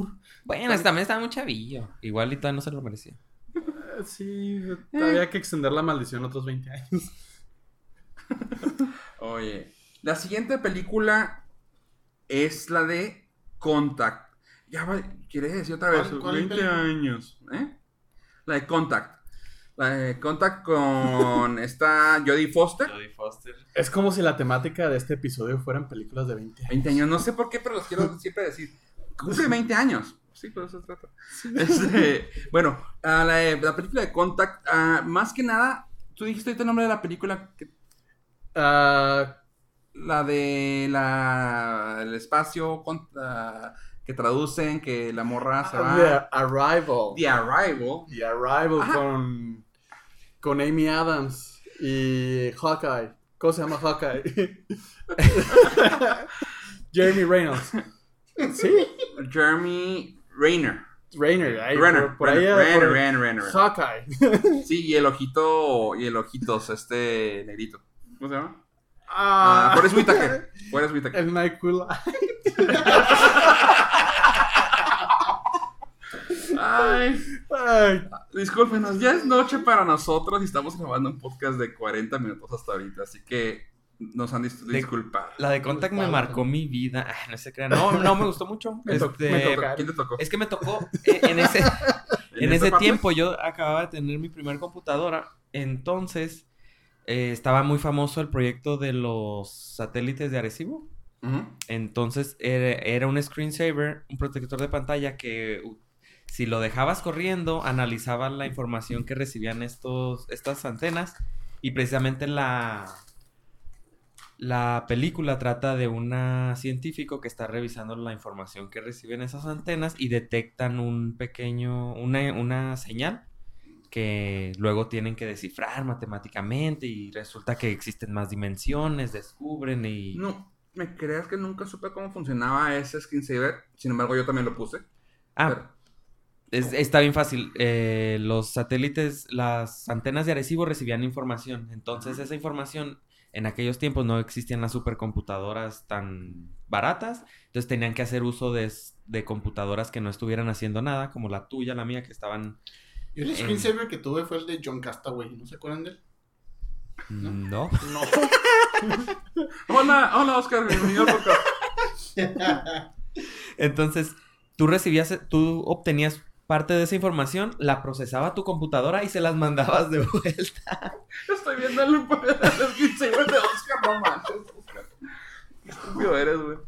Bueno, también estaba muy chavillo. Igual y todavía no se lo merecía. Sí, había que extender la maldición otros 20 años. Oye, la siguiente película es la de Contact. Ya va, ¿quieres decir otra vez? ¿Cuál- cuál 20 película? años, ¿eh? La de Contact. La de Contact con esta Jodie Foster. Jodie Foster. Es como si la temática de este episodio fueran películas de 20 años. 20 años, no sé por qué, pero los quiero siempre decir. Cumple 20 años. Sí, por eso se trata. Este, bueno, ah, la, película de Contact, ah, más que nada, tú dijiste ahorita el nombre de la película, que- Ah, la de la, el espacio con- ah, que traducen, que la morra se va. The Arrival. The Arrival. The Arrival Ajá. con, con Amy Adams y Hawkeye. ¿Cómo se llama Hawkeye? Jeremy Reynolds. Sí, Jeremy Rayner. Rainer. ahí, Renner, por, por ahí, Renner, Renner. Hawkeye. Sí, y el ojito, y el ojitos, este negrito. ¿Cómo se llama? Ah, Ah, Forrest Whitaker. Forrest Whitaker. El Night Cool. Ay, Ay, discúlpenos, ya es noche para nosotros y estamos grabando un podcast de 40 minutos hasta ahorita, así que nos han dis- De- disculpado. La de Contact me marcó mi vida. Ay, no se crean. No, no me gustó mucho. Me Este, me ¿Quién te tocó. tocó? ¿Quién te tocó? Es que me tocó eh, en ese, en ese parte? tiempo yo acababa de tener mi primer computadora, entonces eh, estaba muy famoso el proyecto de los satélites de Arecibo. Entonces era, era un screensaver, un protector de pantalla que si lo dejabas corriendo, analizaba la información que recibían estos, estas antenas y precisamente la, la película trata de una científico que está revisando la información que reciben esas antenas y detectan un pequeño, una, una señal que luego tienen que descifrar matemáticamente y resulta que existen más dimensiones, descubren y... No, me creas que nunca supe cómo funcionaba ese screensaver, sin embargo yo también lo puse. Ah, pero- Es- está bien fácil. Eh, los satélites, las antenas de Arecibo recibían información. Entonces, esa información, en aquellos tiempos no existían las supercomputadoras tan baratas. Entonces, tenían que hacer uso de, de computadoras que no estuvieran haciendo nada, como la tuya, la mía, que estaban. Yo el En- screensaver que tuve fue el de John Castaway. ¿No se acuerdan de él? mm, No. no. Hola, hola Oscar, bienvenido al podcast. Entonces, tú recibías, tú obtenías parte de esa información, la procesaba tu computadora y se las mandabas de vuelta. Estoy viendo el, el screensaver de Oscar, no manches, eres, güey.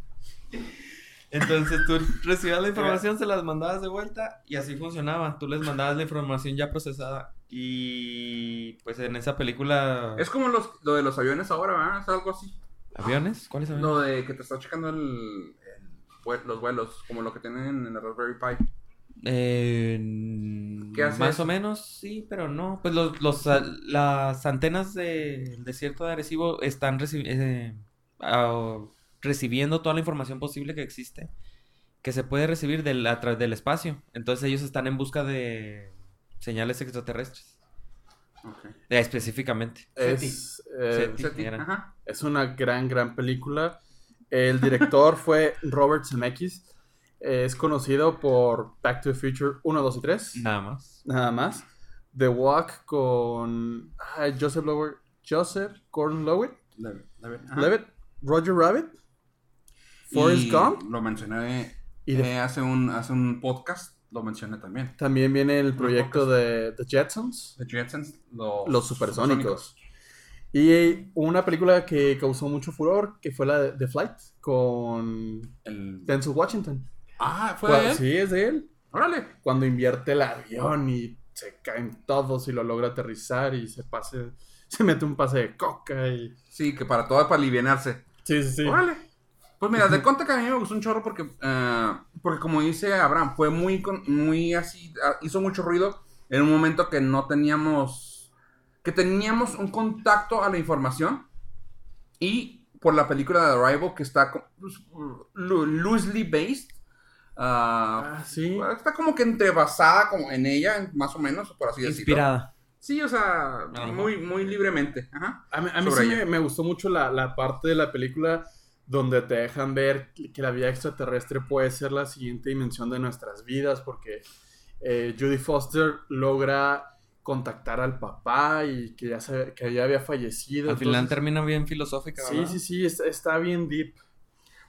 Entonces tú recibías la información, se las mandabas de vuelta y así funcionaba. Tú les mandabas la información ya procesada. Y pues en esa película... Es como los, lo de los aviones ahora, ¿verdad? Es algo así. ¿Aviones? ¿Cuáles aviones? Lo de que te está checando el, los vuelos, como lo que tienen en la Raspberry Pi. Eh, ¿Qué hace más eso? o menos, sí, pero no. Pues los, las antenas del desierto de Arecibo están reci- eh, recibiendo toda la información posible que existe, que se puede recibir del, a través del espacio. Entonces ellos están en busca de señales extraterrestres, eh, específicamente. Es, eh, Seti. Seti, es una gran, gran película. El director fue Robert Zemeckis. Es conocido por Back to the Future 1, 2 y 3. Nada más. Nada más. The Walk con ah, Joseph Lower, Joseph Gordon-Levitt, Levitt, Levitt, Roger Rabbit, Forrest Y Gump. Lo mencioné Y de- Eh, hace, un, hace un podcast, lo mencioné también. también viene el proyecto de The Jetsons, The Jetsons, los, Los Supersónicos. Y una película que causó mucho furor, que fue la de The Flight, con El- Denzel Washington. Ah, fue de él. Sí, es de él. Órale. Cuando invierte el avión y se caen todos y lo logra aterrizar y se pase, se mete un pase de coca y... Sí, que para todo, para alivianarse. Sí, sí, sí. Órale. Pues mira, de cuenta que a mí me gustó un chorro porque, eh, porque como dice Abraham, fue muy, muy así, ah, hizo mucho ruido en un momento que no teníamos, que teníamos un contacto a la información y por la película de Arrival que está pues, lo- loosely based, ah, Ah, sí. está como que entrebasada como en ella, más o menos, por así decirlo. Inspirada. Sí, o sea, Ajá. muy, muy libremente. Ajá. A mí, a mí sobre sí me, me gustó mucho la, la parte de la película donde te dejan ver que la vida extraterrestre puede ser la siguiente dimensión de nuestras vidas, porque eh, Judy Foster logra contactar al papá y que ya, se- que ya había fallecido. Al final entonces- termina bien filosófica, Sí, sí, sí, está, está bien deep.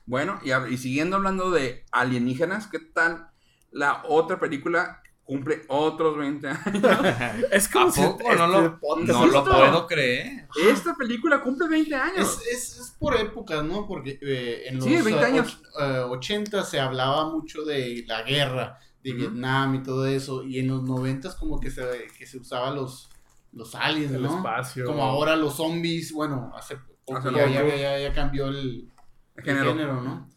Bueno, y, siguiendo hablando de alienígenas, ¿qué tal la otra película cumple otros 20 años? Es ¿A como si poco? este no lo, puedo creer. Esta película cumple 20 años. Es, es, es por épocas, ¿no? Porque eh, en los Sí, 20 eh, años. och- eh, 80 se hablaba mucho de la guerra, de. Vietnam y todo eso, y en los 90 como que se, que se usaba los, los aliens, El ¿no? espacio. Como ahora los zombies, bueno, hace poco ya, ya, ya- ya cambió el Género. género. ¿no?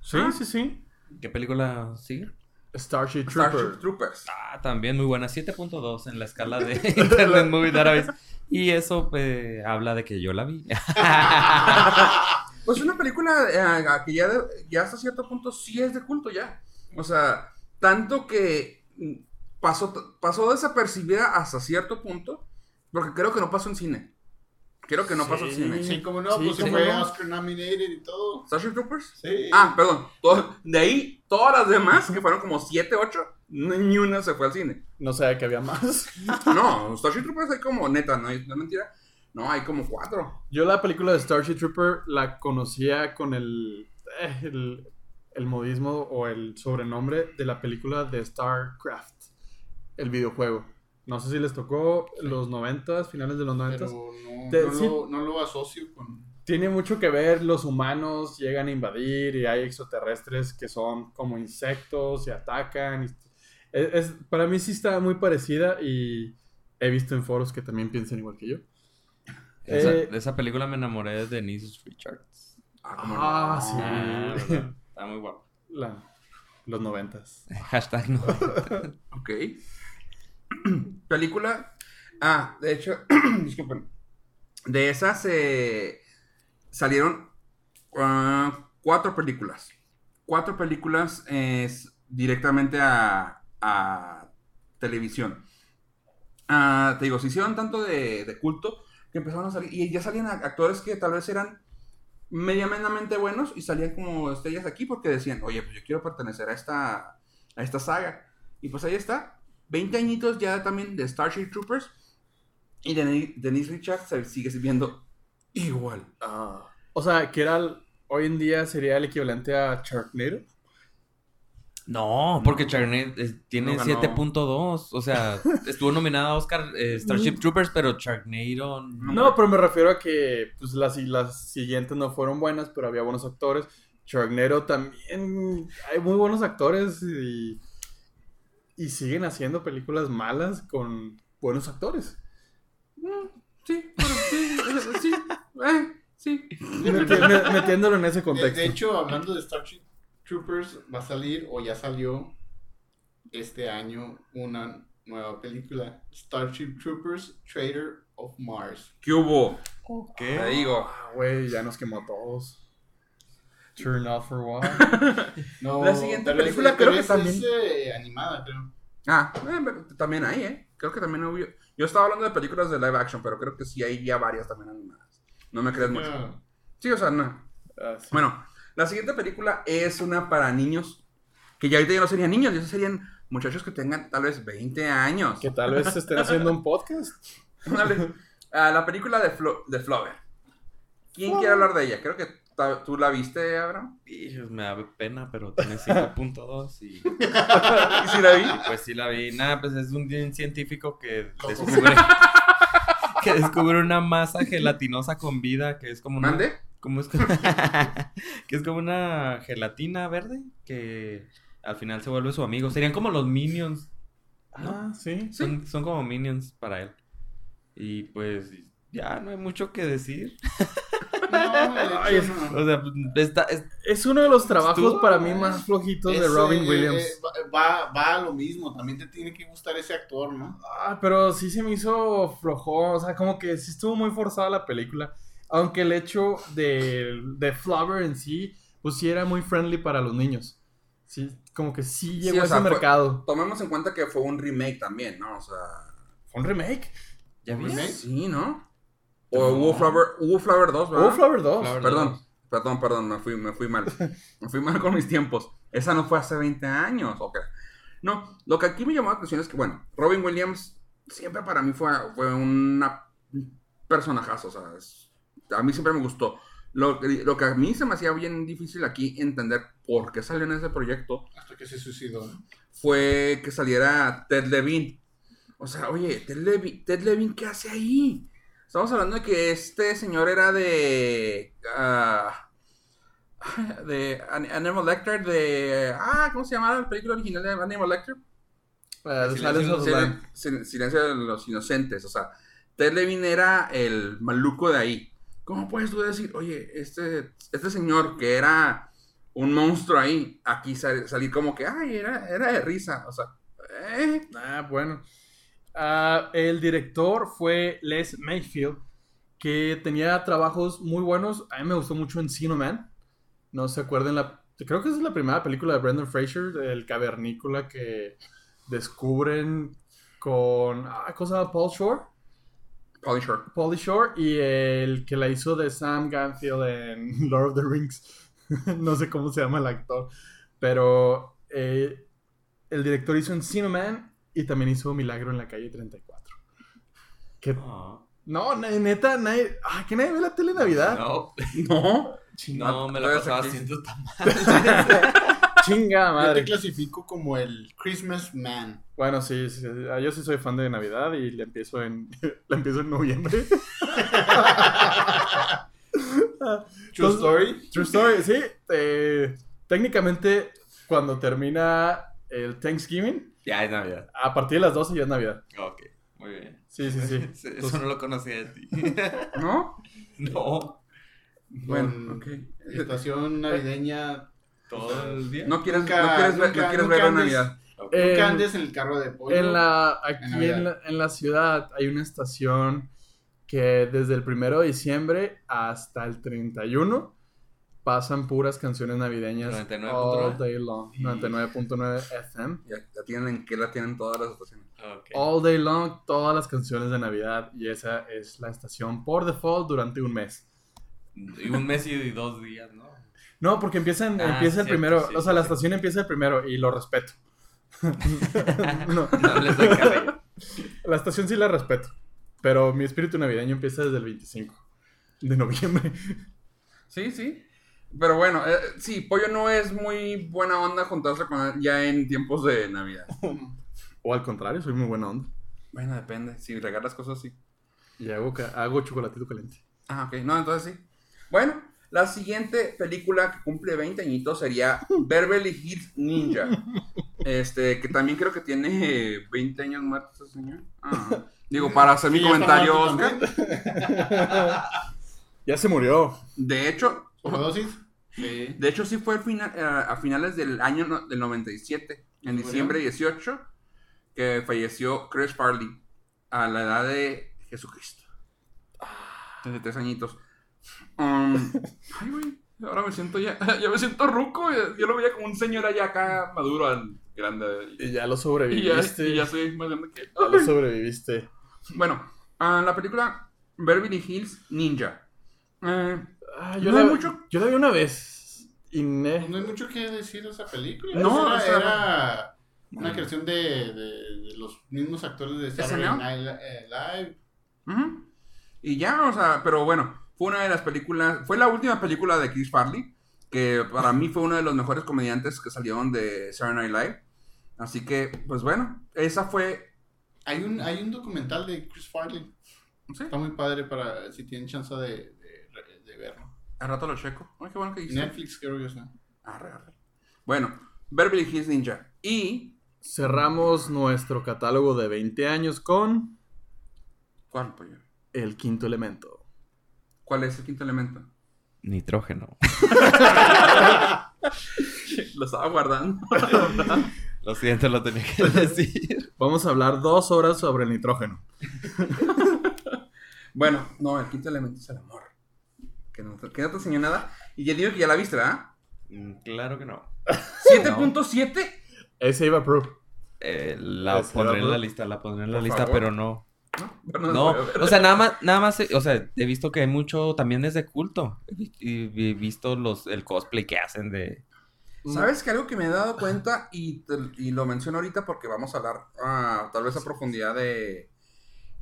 Sí, Ah. sí, sí. ¿Qué película sigue? Starship Trooper. Starship Troopers. Ah, también muy buena. 7.2 en la escala de Internet Movie Database. Y eso pues, habla de que yo la vi. Pues una película eh, que ya, de- ya hasta cierto punto sí es de culto ya. O sea, tanto que mm, pasó, pasó desapercibida hasta cierto punto, porque creo que no pasó en cine. Creo que no pasó Sí. cine. Sí, como no, Sí, pues se fue no. Oscar nominated y todo. Starship Troopers. Sí. Ah, perdón. todo- de ahí, todas las demás, que fueron como 7, 8, ni una se fue al cine. No sabía que había más. No, Starship Troopers hay como, neta, no, es- no es mentira. No, hay como 4. Yo la película de Starship Trooper la conocía con el, eh, el, el modismo o el sobrenombre de la película de StarCraft, el videojuego. No sé si les tocó los 90, finales de los 90. Pero no, Te- no, sí. lo, no lo asocio con... Tiene mucho que ver, los humanos llegan a invadir y hay extraterrestres que son como insectos y atacan. y- es, es- para mí sí está muy parecida y he visto en foros que también piensan igual que yo. Esa, Eh, de esa película me enamoré de Denise Richards. Ah, ¿cómo Ah, no? sí. Ah. Está muy guapo. La- los noventas. Hashtag no. Ok. Película. Ah, de hecho, disculpen. De esas eh, salieron ah, cuatro películas. Cuatro películas es directamente a, a televisión. Ah, te digo, se hicieron tanto de, culto que empezaron a salir. Y ya salían actores que tal vez eran medianamente buenos y salían como estrellas aquí porque decían, oye, pues yo quiero pertenecer a esta, a esta saga. Y pues ahí está. 20 añitos ya también de Starship Troopers. Y Deni- Denise Richards se sigue viendo igual. O sea, que era el- hoy en día sería el equivalente a Sharknado. No, porque Charney eh, tiene No ganó. 7.2. O sea, estuvo nominada a Oscar eh, Starship Troopers, pero Sharknado. no. No, pero me refiero a que pues, las, las siguientes no fueron buenas, pero había buenos actores. Sharknado también. Hay muy buenos actores y, y siguen haciendo películas malas con buenos actores. Sí, pero sí, sí, eh, sí. Meti- me- Metiéndolo en ese De, contexto. de hecho, hablando de Starship Troopers, va a salir o ya salió este año una nueva película, Starship Troopers, Trader of Mars. ¿Qué hubo? ¿Qué? Te digo. Ah, güey, ya nos quemó a todos. Turn off for what? No, La siguiente pero es- película pero creo que es- también- es, eh, animada, creo. Ah, eh, también hay, ¿eh? Creo que también hubo. Yo estaba hablando de películas de live action, pero creo que sí hay ya varias también animadas. No me creas mucho. Sí, o sea, no. Ah, sí. Bueno, la siguiente película es una para niños. Que ya ahorita ya no serían niños, ya serían muchachos que tengan tal vez 20 años. Que tal vez estén haciendo un podcast. Ah, la película de, Flo de Flower. ¿Quién quiere hablar de ella? Creo que ¿Tú la viste, Abraham? Hijos, me da pena, pero tiene 5.2 y, ¿Y si la vi? y pues sí la vi. Nada, pues es un científico que descubre, que descubre una masa gelatinosa con vida que es como una... ¿Mande? Como es, que es como una gelatina verde que al final se vuelve su amigo. Serían como los minions. Ah, sí. Son, son como minions para él. Y pues ya no hay mucho que decir. No, de hecho, no. O sea, está, es- Es uno de los trabajos Estuvo- para mí más flojitos de Ese, Robin Williams. eh, va, va a lo mismo, también te tiene que gustar ese actor, ¿no? Ah, pero sí se me hizo flojo, o sea, como que sí estuvo muy forzada la película. Aunque el hecho de, de Flubber en sí, pues sí era muy friendly para los niños. Sí, como que sí llegó o a sea, ese fue- mercado. Tomemos en cuenta que fue un remake también, ¿no? O sea... ¿Fue un remake? ¿Ya ¿Un viste? Sí, ¿no? O No. hubo Flower, hubo Flower 2, ¿verdad? Flubber 2. Flubber Perdón, perdón, perdón, me fui, me fui mal. Me fui mal con mis tiempos. Esa no fue hace 20 años, ok. No, lo que aquí me llamó la atención es que, bueno, Robin Williams siempre para mí fue, fue una, un personajazo, o sea, es- a mí siempre me gustó. Lo, que- lo que a mí se me hacía bien difícil aquí entender por qué salió en ese proyecto Hasta que se suicidó, ¿no? fue que saliera Ted Levine. O sea, oye, Ted Levine, Ted Levine ¿qué hace ahí? Estamos hablando de que este señor era de. ah, de An- Animal Lecter, de. Ah, ¿cómo se llamaba la película original de Animal Lecter? Uh, Silencio de los Inocentes. O sea, Ted Levine era el maluco de ahí. ¿Cómo puedes tú decir, oye, este, este señor que era un monstruo ahí, aquí sal- salir como que, ay, era, era de risa? O sea, ¿eh? Ah, bueno. Ah, el director fue Les Mayfield, que tenía trabajos muy buenos. A mí me gustó mucho Encino Man. No se acuerdan la... Creo que esa es la primera película de Brendan Fraser, el cavernícola que descubren con... Ah, cosa Paul Shore. Pauly Shore. Pauly Shore y el que la hizo de Sam Ganfield en Lord of the Rings. no sé cómo se llama el actor. Pero eh, el director hizo Encino Man y también hizo Milagro en la calle 34. Que, No, no, neta, nadie. Ay, que nadie ve la tele en Navidad. no, No. no, me la pasaba haciendo tan Chinga Yo te madre. clasifico como el Christmas Man. Bueno, sí, sí, ah, yo sí soy fan de Navidad y le empiezo en, la empiezo en noviembre. True Story. True story, sí. eh, técnicamente, cuando termina el Thanksgiving, Ya es Navidad. a partir de las 12 ya es Navidad. Ok, muy bien. Sí, sí, sí. Eso Entonces- no lo conocía de ti. ¿No? no, Bueno, Con ok. Estación navideña. todo el día. No quieres, Nunca- no quieres, ver, nunca- no quieres nunca ver andes- Navidad. Ok. Eh, Nunca En- andes en el carro de pollo. En la, aquí En la, en la ciudad hay una estación que desde el primero de diciembre hasta el 31 pasan puras canciones navideñas 99.9. all day long. Y- 99.9 FM. Ya, ya tienen en qué la tienen todas las estaciones. Ok. All day long, todas las canciones de Navidad. Y esa es la estación por default durante un mes. Y un mes y dos días, ¿no? No, porque empiezan, Ah, empieza el cierto, primero. sí, o sea, sí, la sí. estación empieza el primero y lo respeto. no, No les doy cabello. la estación sí la respeto. Pero mi espíritu navideño empieza desde el 25 de noviembre. Sí, sí. Pero bueno, eh, sí, Pollo no es muy buena onda juntarse con él ya en tiempos de Navidad. O al contrario, soy muy buena onda. Bueno, depende. Si regalas cosas, sí. Y hago, hago chocolatito caliente. Ah, ok. No, entonces sí. Bueno, la siguiente película que cumple 20 añitos sería Beverly Hills Ninja. Este, que también creo que tiene 20 años muerto ese señor. Ah. Digo, para hacer mi Sí, comentario, Oscar. Ya se murió. De hecho, De hecho sí fue final, eh, a finales del año no- del 97, en ¿Murió? diciembre 18, que falleció Chris Farley a la edad de Jesucristo. 33 añitos. Um, ay, güey. Ahora me siento ya, ya me siento ruco. Yo lo veía como un señor allá acá maduro, al grande. Y ya lo Y ya, sobreviviste. y ya soy más grande que. Ya lo sobreviviste. Bueno, ah, la película Beverly Hills Ninja. Eh, Ah, yo, No la, hay mucho- yo la vi una vez. Y no hay mucho que decir de esa película. No, era, o sea, era una creación de, de- de los mismos actores de Saturday? Night eh, Live. Y ya, o sea, pero bueno, Fue una de las películas, fue la última película de Chris Farley, que para mí fue uno de los mejores comediantes que salieron de Saturday Night Live. Así que, pues bueno, esa fue... Hay un, hay un documental de Chris Farley. ¿sí? Está muy padre para si tienen chance de, de, de verlo. Al rato lo checo. Ay, qué bueno que dice. Netflix creo que está. Arre, arre. Bueno, Beverly Hills Ninja. Y... Cerramos nuestro catálogo de 20 años con ¿Cuál, pollo? El Quinto Elemento. ¿Cuál es el quinto elemento? Nitrógeno. Lo estaba guardando. Lo siento, lo tenía que decir. Vamos a hablar dos horas sobre el nitrógeno. Bueno, no, el quinto elemento es el amor. Que no, te- que no te enseñó nada. Y ya digo que ya la viste, ¿verdad? Mm, Claro que no. 7.7. Ese iba pro. Eh, la Ese pondré en la lista, la pondré en la Por lista, favor. pero no. No, No, o sea, nada más, nada más, eh, o sea, he visto que hay mucho, también es de culto. He y he visto los, el cosplay que hacen de... ¿Sabes que algo que me he dado cuenta y, te- y lo menciono ahorita porque vamos a hablar ah, tal vez a profundidad de,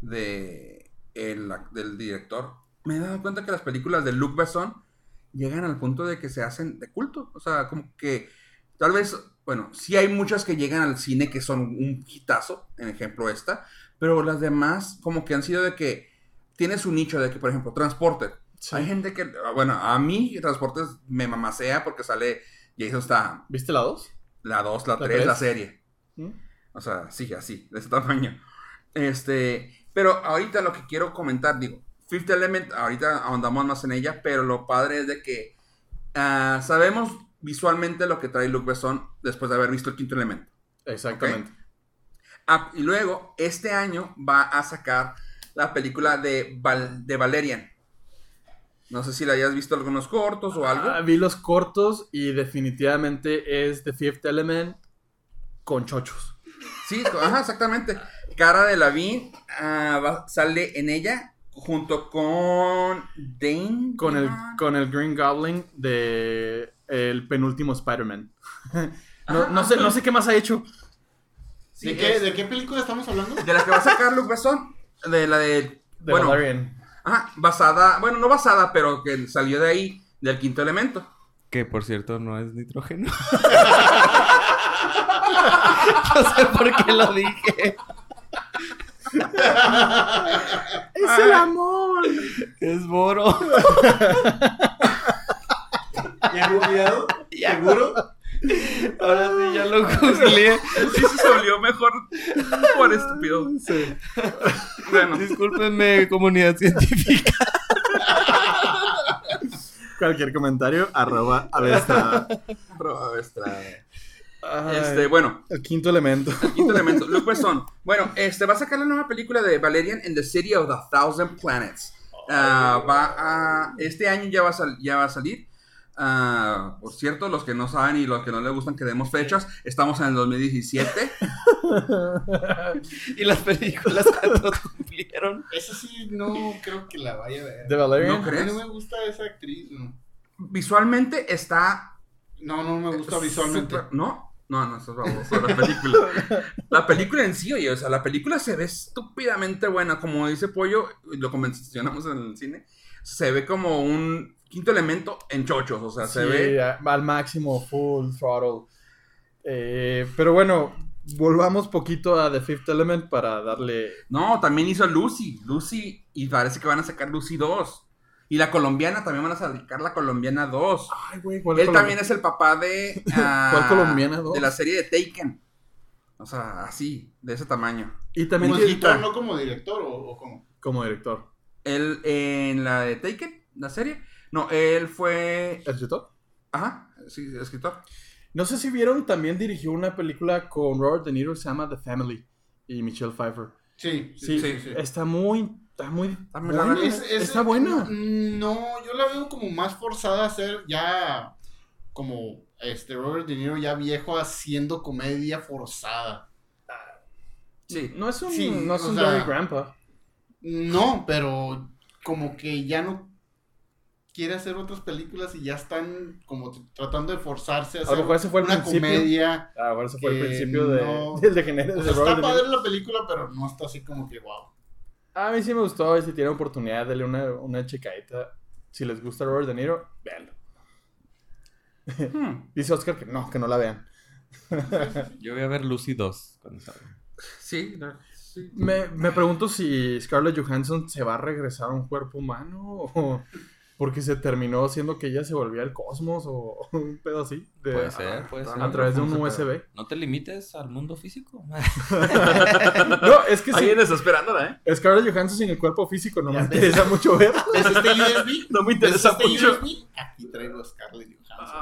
de el, del director? Me he dado cuenta que las películas de Luc Besson llegan al punto de que se hacen de culto. O sea, como que tal vez, bueno, sí hay muchas que llegan al cine que son un hitazo, en ejemplo esta, pero las demás como que han sido de que tiene su nicho de que, por ejemplo, Transporter. Hay gente que, bueno, a mí Transportes me mamasea porque sale Jason Statham. ¿Viste la 2? La 2, la ¿La 3, la serie. O sea, sí, así, de ese tamaño. Este, pero ahorita lo que quiero comentar, digo, Fifth Element, ahorita ahondamos más en ella, pero lo padre es de que ah, sabemos visualmente lo que trae Luke Besson después de haber visto el quinto elemento. Exactamente. Ah, y luego, este año va a sacar la película de, Val- de Valerian. No sé si la hayas visto algunos cortos o algo. Ah, vi los cortos y definitivamente es The Fifth Element con chochos. Sí, ajá, exactamente. Cara de Lavín sale en ella junto con Dane. Con el, Ah, con el Green Goblin de el penúltimo Spider-Man. no, no sé, no sé qué más ha hecho. sí, ¿De, qué, es- ¿De qué película estamos hablando? de la que va a sacar Luke Besson. De la de. De bueno, Valerian. ajá, basada. Bueno, no basada, pero que salió de ahí, del quinto elemento. Que por cierto no es nitrógeno. no sé por qué lo dije. ¡Es el amor! Es boro. ¿Ya googleado? Ya. Ahora sí, ya lo googleé. Sí, se volvió mejor por estúpido. Sí. Bueno, Discúlpenme, comunidad científica. Cualquier comentario, arroba Avestrada. pero, a ver, Estrada. Ay, Este, bueno, el quinto elemento. quinto elemento, Luke Besson. Bueno, este va a sacar la nueva película de Valerian in the City of the Thousand Planets. Ah, va a, este año ya va a, sal- ya va a salir. Ah, por cierto, los que no saben y los que no les gustan que demos fechas, estamos en el 2017. ¿Y las películas cuántos cumplieron? Esa sí no creo que la vaya a ver. ¿De Valerian? ¿No A mí crees? no me gusta esa actriz. No, Visualmente está no, no me gusta visualmente. Súper- ¿No? No, no, eso es baboso, la película. La película en sí, oye, o sea, la película se ve estúpidamente buena, como dice Pollo, lo mencionamos en el cine, se ve como un quinto elemento en chochos, o sea, se Sí, ve... al máximo, full throttle. Eh, pero bueno, volvamos poquito a The Fifth Element para darle... No, también hizo Lucy, Lucy, y parece que van a sacar Lucy 2. Y la colombiana, también van a sacar la colombiana 2. Ay, güey, ¿cuál Él colom- también es el papá de... ah, ¿Cuál colombiana dos? De la serie de Taken. O sea, así, de ese tamaño. Y también ¿Como escritor, no como director o, o como? como director. Él en la de Taken, la serie. No, él fue. ¿Escritor? Ajá, sí, escritor. No sé si vieron, también dirigió una película con Robert De Niro, se llama The Family, y Michelle Pfeiffer. Sí, Sí, sí, sí. sí. está muy... Está muy... muy buena. Es- es- está buena. No, yo la veo como más forzada a ser ya como este Robert De Niro ya viejo haciendo comedia forzada. Sí. No es un, Sí, no es o un sea- Dirty Grandpa. No, pero como que ya no quiere hacer otras películas y ya están como tratando de forzarse a A lo hacer mejor ese fue el una principio. comedia. Ah, bueno, ese fue el principio de, no- del de está De Niro. padre la película, pero no está así como que wow. A mí sí me gustó y si tiene oportunidad, dale una, una checadita. Si les gusta Robert De Niro, véanlo. Hmm, Dice Oscar que no, que no la vean. Yo voy a ver Lucy 2 cuando salga. Sí, sí. Me, me pregunto si Scarlett Johansson se va a regresar a un cuerpo humano o porque se terminó siendo que ella se volvía el cosmos o un pedo así. de- Puede ser, puede ser. A través de un USB. No te limites al mundo físico. No, es que sí. Alguien está esperándola, ¿eh? Scarlett Johansson sin el cuerpo físico no me ves. interesa mucho ver. ¿Ves este USB? No me ¿Ves interesa este mucho. USB? Aquí traigo a Scarlett Johansson.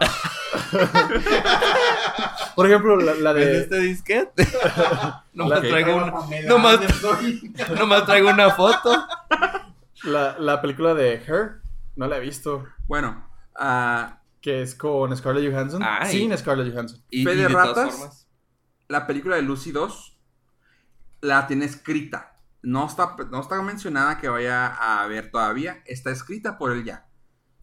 Por ejemplo, la, la ¿Ves de. este disquete? nomás, La- traigo un- nomás, nomás traigo una foto. La, la película de Her, no la he visto. Bueno, ah, Que es con Scarlett Johansson. Ay. Sin Scarlett Johansson. Y, Fe y de de todas ratas. formas. la película de Lucy 2 la tiene escrita. No está, no está mencionada que vaya a ver todavía. Está escrita por él ya.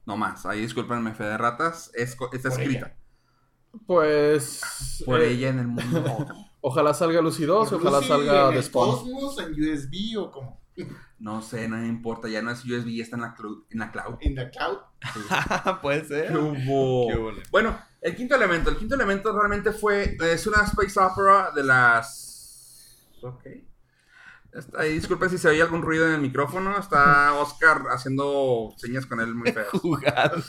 No más. Ahí discúlpenme, fe de ratas. es está Por escrita. ella. Pues. Por eh, ella en el mundo. Ojalá salga Lucy 2, Por ojalá Lucy salga en The Spawn. Cosmos, en USB o como No sé, no me importa. Ya no es USB, ya está en la, clu- en la cloud. in the cloud. Puede ser. ¿Qué hubo? Bueno, el quinto elemento. El quinto elemento realmente fue. Es una space opera de las. Ok. Está ahí, disculpen si se oye algún ruido en el micrófono. Está Oscar haciendo señas con él muy feas. Jugando.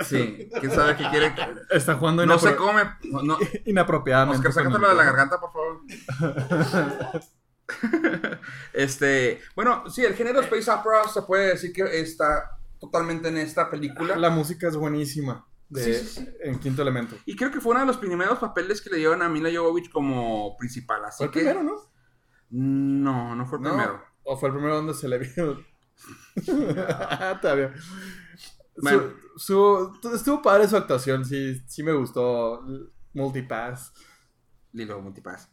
Sí, quién sabe qué quiere. Está jugando No se come. No, no. inapropiadamente. Oscar, sácatelo de la garganta, por favor. este. Bueno, sí, el género space opera se puede decir que está totalmente en esta película. La música es buenísima. de- Sí, sí, sí. En quinto elemento. Y creo que fue uno de los primeros papeles que le dieron a Mila Jovovich como principal. Así Fue el que. primero, ¿no? No, no fue el No. primero. O fue el primero donde se le vio. Su- Bueno. su- estuvo padre su actuación, sí, sí me gustó. Multipass. Lilo Multipass.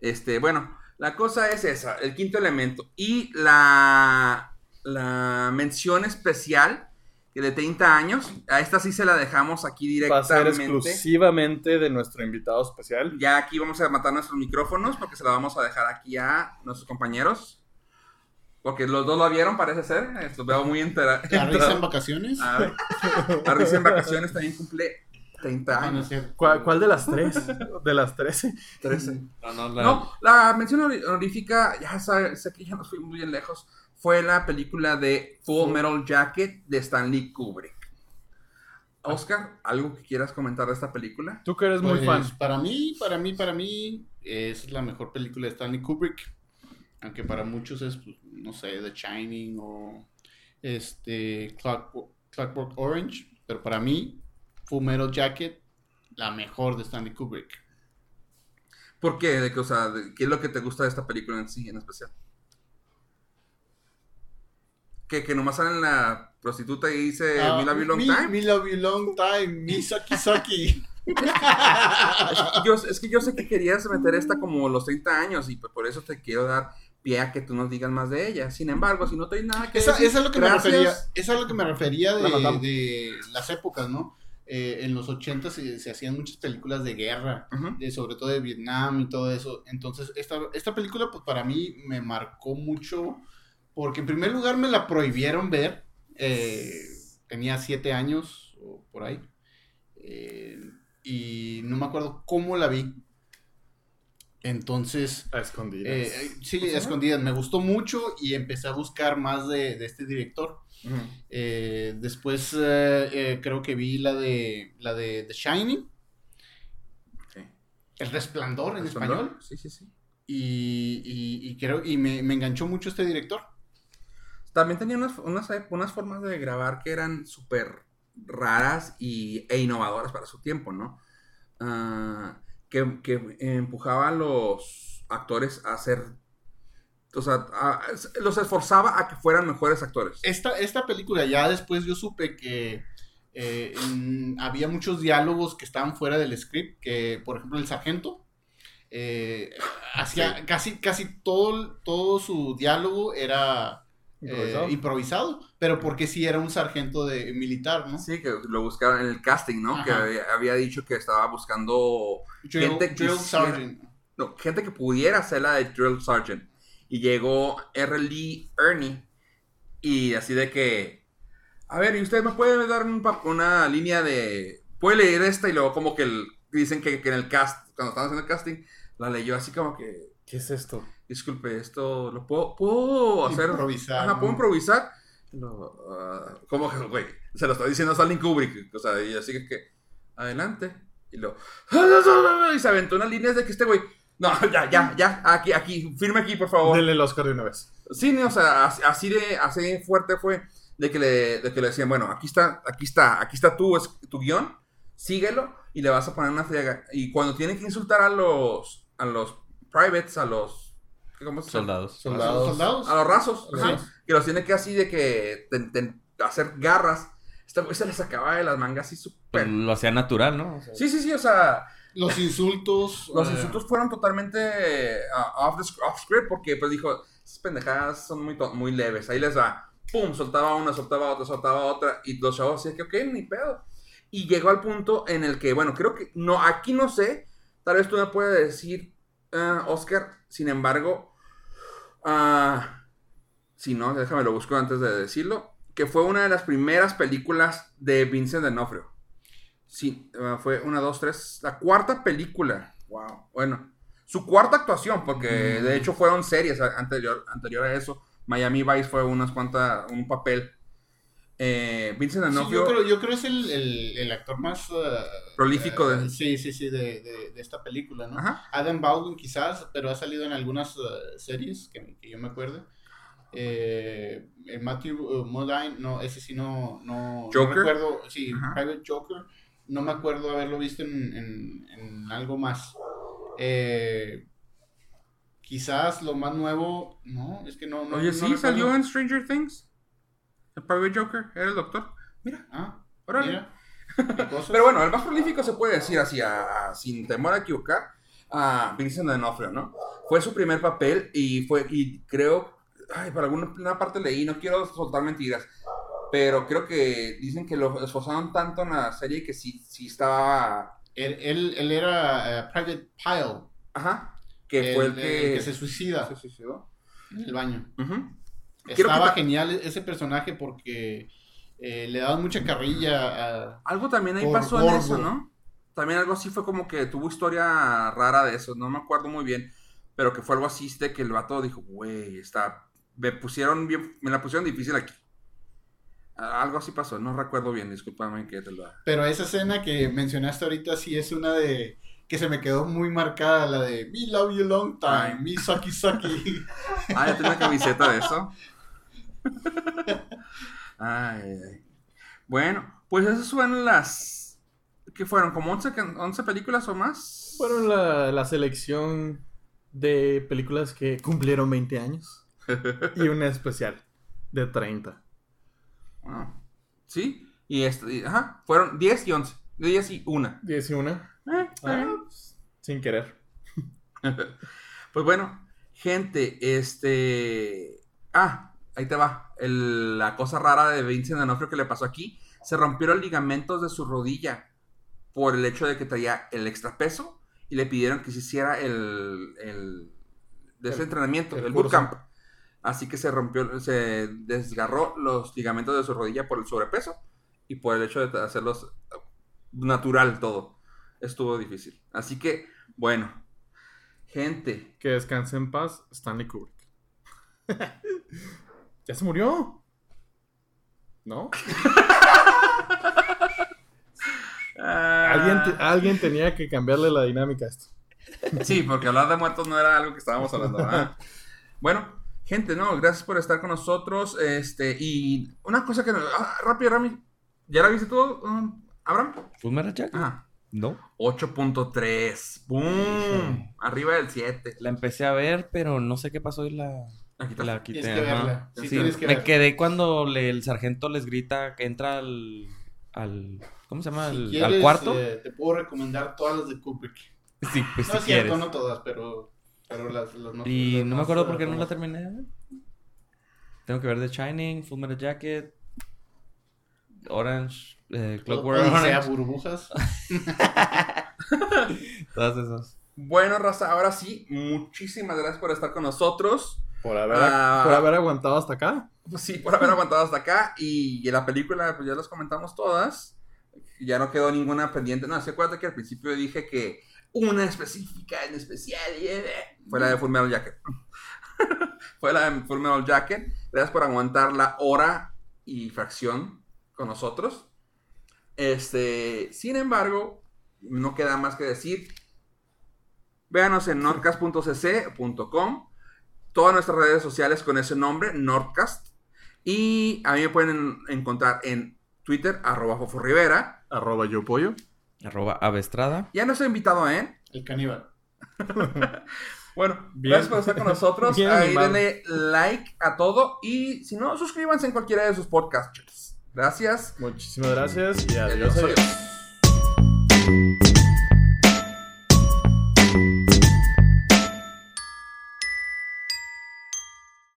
Este, bueno, la cosa es esa, el quinto elemento. Y la, la mención especial que de 30 años, a esta sí se la dejamos aquí Va a ser directamente. exclusivamente de nuestro invitado especial. Ya aquí vamos a matar nuestros micrófonos porque se la vamos a dejar aquí a nuestros compañeros. Porque los dos lo vieron, parece ser. Los veo muy entera- La risa en vacaciones. A a Risa en vacaciones también cumple 30 Ah, no años. ¿Cuál, cuál de las tres? De las trece. 13. No, no, la- No, la mención honor- honorífica, ya sabe- sé que ya nos fuimos bien lejos, fue la película de Full Metal Jacket de Stanley Kubrick. Oscar, ¿algo que quieras comentar de esta película? Tú que eres muy Pues, fan. Para mí, para mí, para mí, es la mejor película de Stanley Kubrick. Aunque para muchos es, pues, no sé, The Shining o este Clockwork, Clockwork Orange. Pero para mí, Full Metal Jacket, la mejor de Stanley Kubrick. ¿Por qué? ¿De qué, o sea, de- ¿Qué es lo que te gusta de esta película en sí, en especial? Que, que nomás sale en la prostituta y dice Me Love You Long me, Time. Me Love You Long Time. Me Sucky Sucky. Yo, es que yo sé que querías meter esta como los 30 años y pues por eso te quiero dar pie a que tú nos digas más de ella. Sin embargo, si no tienes nada que Esa, decir, esa es lo que gracias. me refería. Esa es a lo que me refería de las épocas, ¿no? Eh, en los 80 se, se hacían muchas películas de guerra, de, sobre todo de Vietnam y todo eso. Entonces, esta, esta película, pues para mí me marcó mucho, porque en primer lugar me la prohibieron ver. eh, tenía siete años o por ahí. eh, y no me acuerdo cómo la vi. Entonces, A escondidas. eh, sí, escondidas. Me gustó mucho y empecé a buscar más de, de este director. Eh, después eh, eh, creo que vi la de la de The Shining. El Resplandor en ¿Resplandor? español. Sí, sí, sí. Y, y- y creo y me, me enganchó mucho este director. También tenía unas, unas, unas formas de grabar que eran súper raras y, e innovadoras para su tiempo, ¿no? Ah, que, que empujaba a los actores a hacer... O sea, a- los esforzaba a que fueran mejores actores. Esta, esta película ya después yo supe que eh, había muchos diálogos que estaban fuera del script, que por ejemplo el sargento eh, hacía casi, casi todo, todo su diálogo era eh, Improvisado. pero porque sí era un sargento de militar, ¿no? Sí, que lo buscaron en el casting, ¿no? Ajá. Que había, había dicho que estaba buscando Drill, Gente que drill quisiera- sergeant. no, gente que pudiera ser la de Drill Sergeant. Y llegó R. Lee Ernie. Y así de que. A ver, ¿y usted me puede dar un una línea de... Puede leer esta y luego como que el- dicen que, que en el cast, cuando estaban haciendo el casting, la leyó así como que... ¿Qué es esto? Disculpe, esto lo puedo, puedo hacer. Improvisar, Ajá, puedo ¿no? improvisar. No, ah, como que, güey, se lo está diciendo Stanley Kubrick. O sea, y así que, que, adelante. Y luego, y se aventó unas líneas de que este güey, no, ya, ya, ya, aquí, aquí, firme aquí, por favor. Denle el Oscar de una vez. Sí, no, o sea, así- así de, así fuerte fue de que le, de que le decían, bueno, aquí está, aquí está, aquí está tu, es- tu guion, síguelo y le vas a poner una friega. Y cuando tienen que insultar a los, a los privates, a los, ¿cómo se? Soldados. Soldados. ¿Soldados? A los rasos, Sí. ajá, que los tiene que así de que hacer garras. Güey se les sacaba de las mangas así súper. Lo hacía natural, ¿no? O sea, Sí, sí, sí, o sea, Los insultos. los eh, insultos fueron totalmente ah, off, the off script porque pues dijo, esas pendejadas son muy, muy leves, ahí les va. Pum, soltaba una, soltaba otra, soltaba otra y los chavos así que, ok, ni pedo. Y llegó al punto en el que, bueno, creo que, no, aquí no sé, tal vez tú me puedes decir, ah, Oscar, sin embargo, ah, si no, déjame lo busco antes de decirlo, que fue una de las primeras películas de Vincent D'Onofrio. Sí, ah, fue una, dos, tres, la cuarta película. Wow. Bueno, su cuarta actuación, porque de hecho fueron series anterior, anterior a eso. Miami Vice fue unas cuantas, un papel. Eh, Vincent sí, D'Onofrio, yo, creo, yo creo es el, el, el actor más eh, Prolífico de- eh, sí, sí, sí, de, de, de esta película, ¿no? Ajá. Adam Baldwin quizás, pero ha salido en algunas eh, series que, que yo me acuerdo. Eh, el Matthew eh, Modine, no, ese sí no, no, no Joker. recuerdo, sí, Ajá. Private Joker, no me acuerdo haberlo visto en, en, en algo más. Eh, quizás lo más nuevo, no, es que no, no Oye, no sí, recuerdo. salió en Stranger Things. El Private Joker, era el doctor. Mira, Ah, órale. mira. Pero bueno, el más prolífico se puede decir así, a- a- sin temor a equivocar, a Vincent D'Onofrio, ¿no? Fue su primer papel y fue, y creo, ay, por alguna una parte leí, no quiero soltar mentiras, pero creo que dicen que lo esforzaron tanto en la serie que sí, sí estaba, Él, él, él era eh, Private Pile, ajá, que fue el, que... se suicida se suicidó. en el baño. Ujú. Quiero Estaba que- genial ese personaje porque eh, le daban mucha carrilla a... Algo también ahí Por pasó en eso, ¿no? También algo así fue como que tuvo historia rara de eso, no me acuerdo muy bien, pero que fue algo así de que el vato dijo, güey, está, me pusieron bien, me la pusieron difícil aquí. Algo así pasó, no recuerdo bien, discúlpame que te lo... Pero esa escena que mencionaste ahorita sí es una de... que se me quedó muy marcada, la de Me love you long time, me sucky sucky. Ah, ya tengo una camiseta de eso. Ay, ay, ay. Bueno, pues esas fueron las... ¿Qué fueron? ¿Como 11, can- 11 películas o más? Fueron la, la selección de películas que cumplieron 20 años. y una especial de 30. Ah, sí, y este, y- ajá, fueron 10 y 11. 10 y 1. 10 y una. Eh, está Ah, bien. pues, sin querer. Pues bueno, gente, este. Ah, ahí te va. El- la cosa rara de Vincent D'Onofrio que le pasó aquí. Se rompieron ligamentos de su rodilla por el hecho de que traía el extra peso y le pidieron que se hiciera el. el de ese El- entrenamiento, el bootcamp. Así que se rompió, se desgarró los ligamentos de su rodilla por el sobrepeso y por el hecho de hacerlos natural todo. Estuvo difícil. Así que, bueno, gente, Que descanse en paz, Stanley Kubrick. ¿Ya se murió? ¿No? Alguien, te- alguien tenía que cambiarle la dinámica a esto. Sí, porque hablar de muertos no era algo que estábamos hablando. ¿verdad? bueno, gente, no, gracias por estar con nosotros. Este, y una cosa que. ah, rápido, Rami. ¿Ya la viste todo, um, Abraham? ¿Full Metal Jacket? Ah, No. 8.3. ¡Boom! Arriba del 7. La empecé a ver, pero no sé qué pasó y la, está. la quité. Tienes que ajá. verla. Sí, Sí, tienes que me verla. quedé cuando le- el sargento les grita que entra al, al ¿cómo se llama? Si Al, al quieres, cuarto. eh, te puedo recomendar todas las de Kubrick. Sí, pues no si es cierto, quieres. no todas, pero, pero las, las más- Y las no me acuerdo eh, por qué no la terminé. Tengo que ver The Shining, Full Metal Jacket, Orange, eh, Clockwork Orange, burbujas. todas esas. Bueno, raza, ahora sí, muchísimas gracias por estar con nosotros. Por haber, Ah. por haber aguantado hasta acá. pues sí, por haber aguantado hasta acá. Y, y la película, pues ya las comentamos todas. Ya no quedó ninguna pendiente. No, se acuerda que al principio dije que una específica en especial eh, fue la de Full Metal Jacket. fue la de Full Metal Jacket. Gracias por aguantar la hora y fracción con nosotros. Este, sin embargo, no queda más que decir. Véanos en nordcast.cc.com. Todas nuestras redes sociales con ese nombre, Nordcast. Y a mí me pueden encontrar en Twitter, arroba Fofo Rivera. Arroba yo pollo. Arroba Avestrada. Ya nos he invitado, ¿eh? El caníbal. Bueno, Bien. gracias por estar con nosotros. Bien Ahí denle like a todo. Y si no, suscríbanse en cualquiera de sus podcasts. Gracias. Muchísimas gracias y Y adiós. adiós. adiós.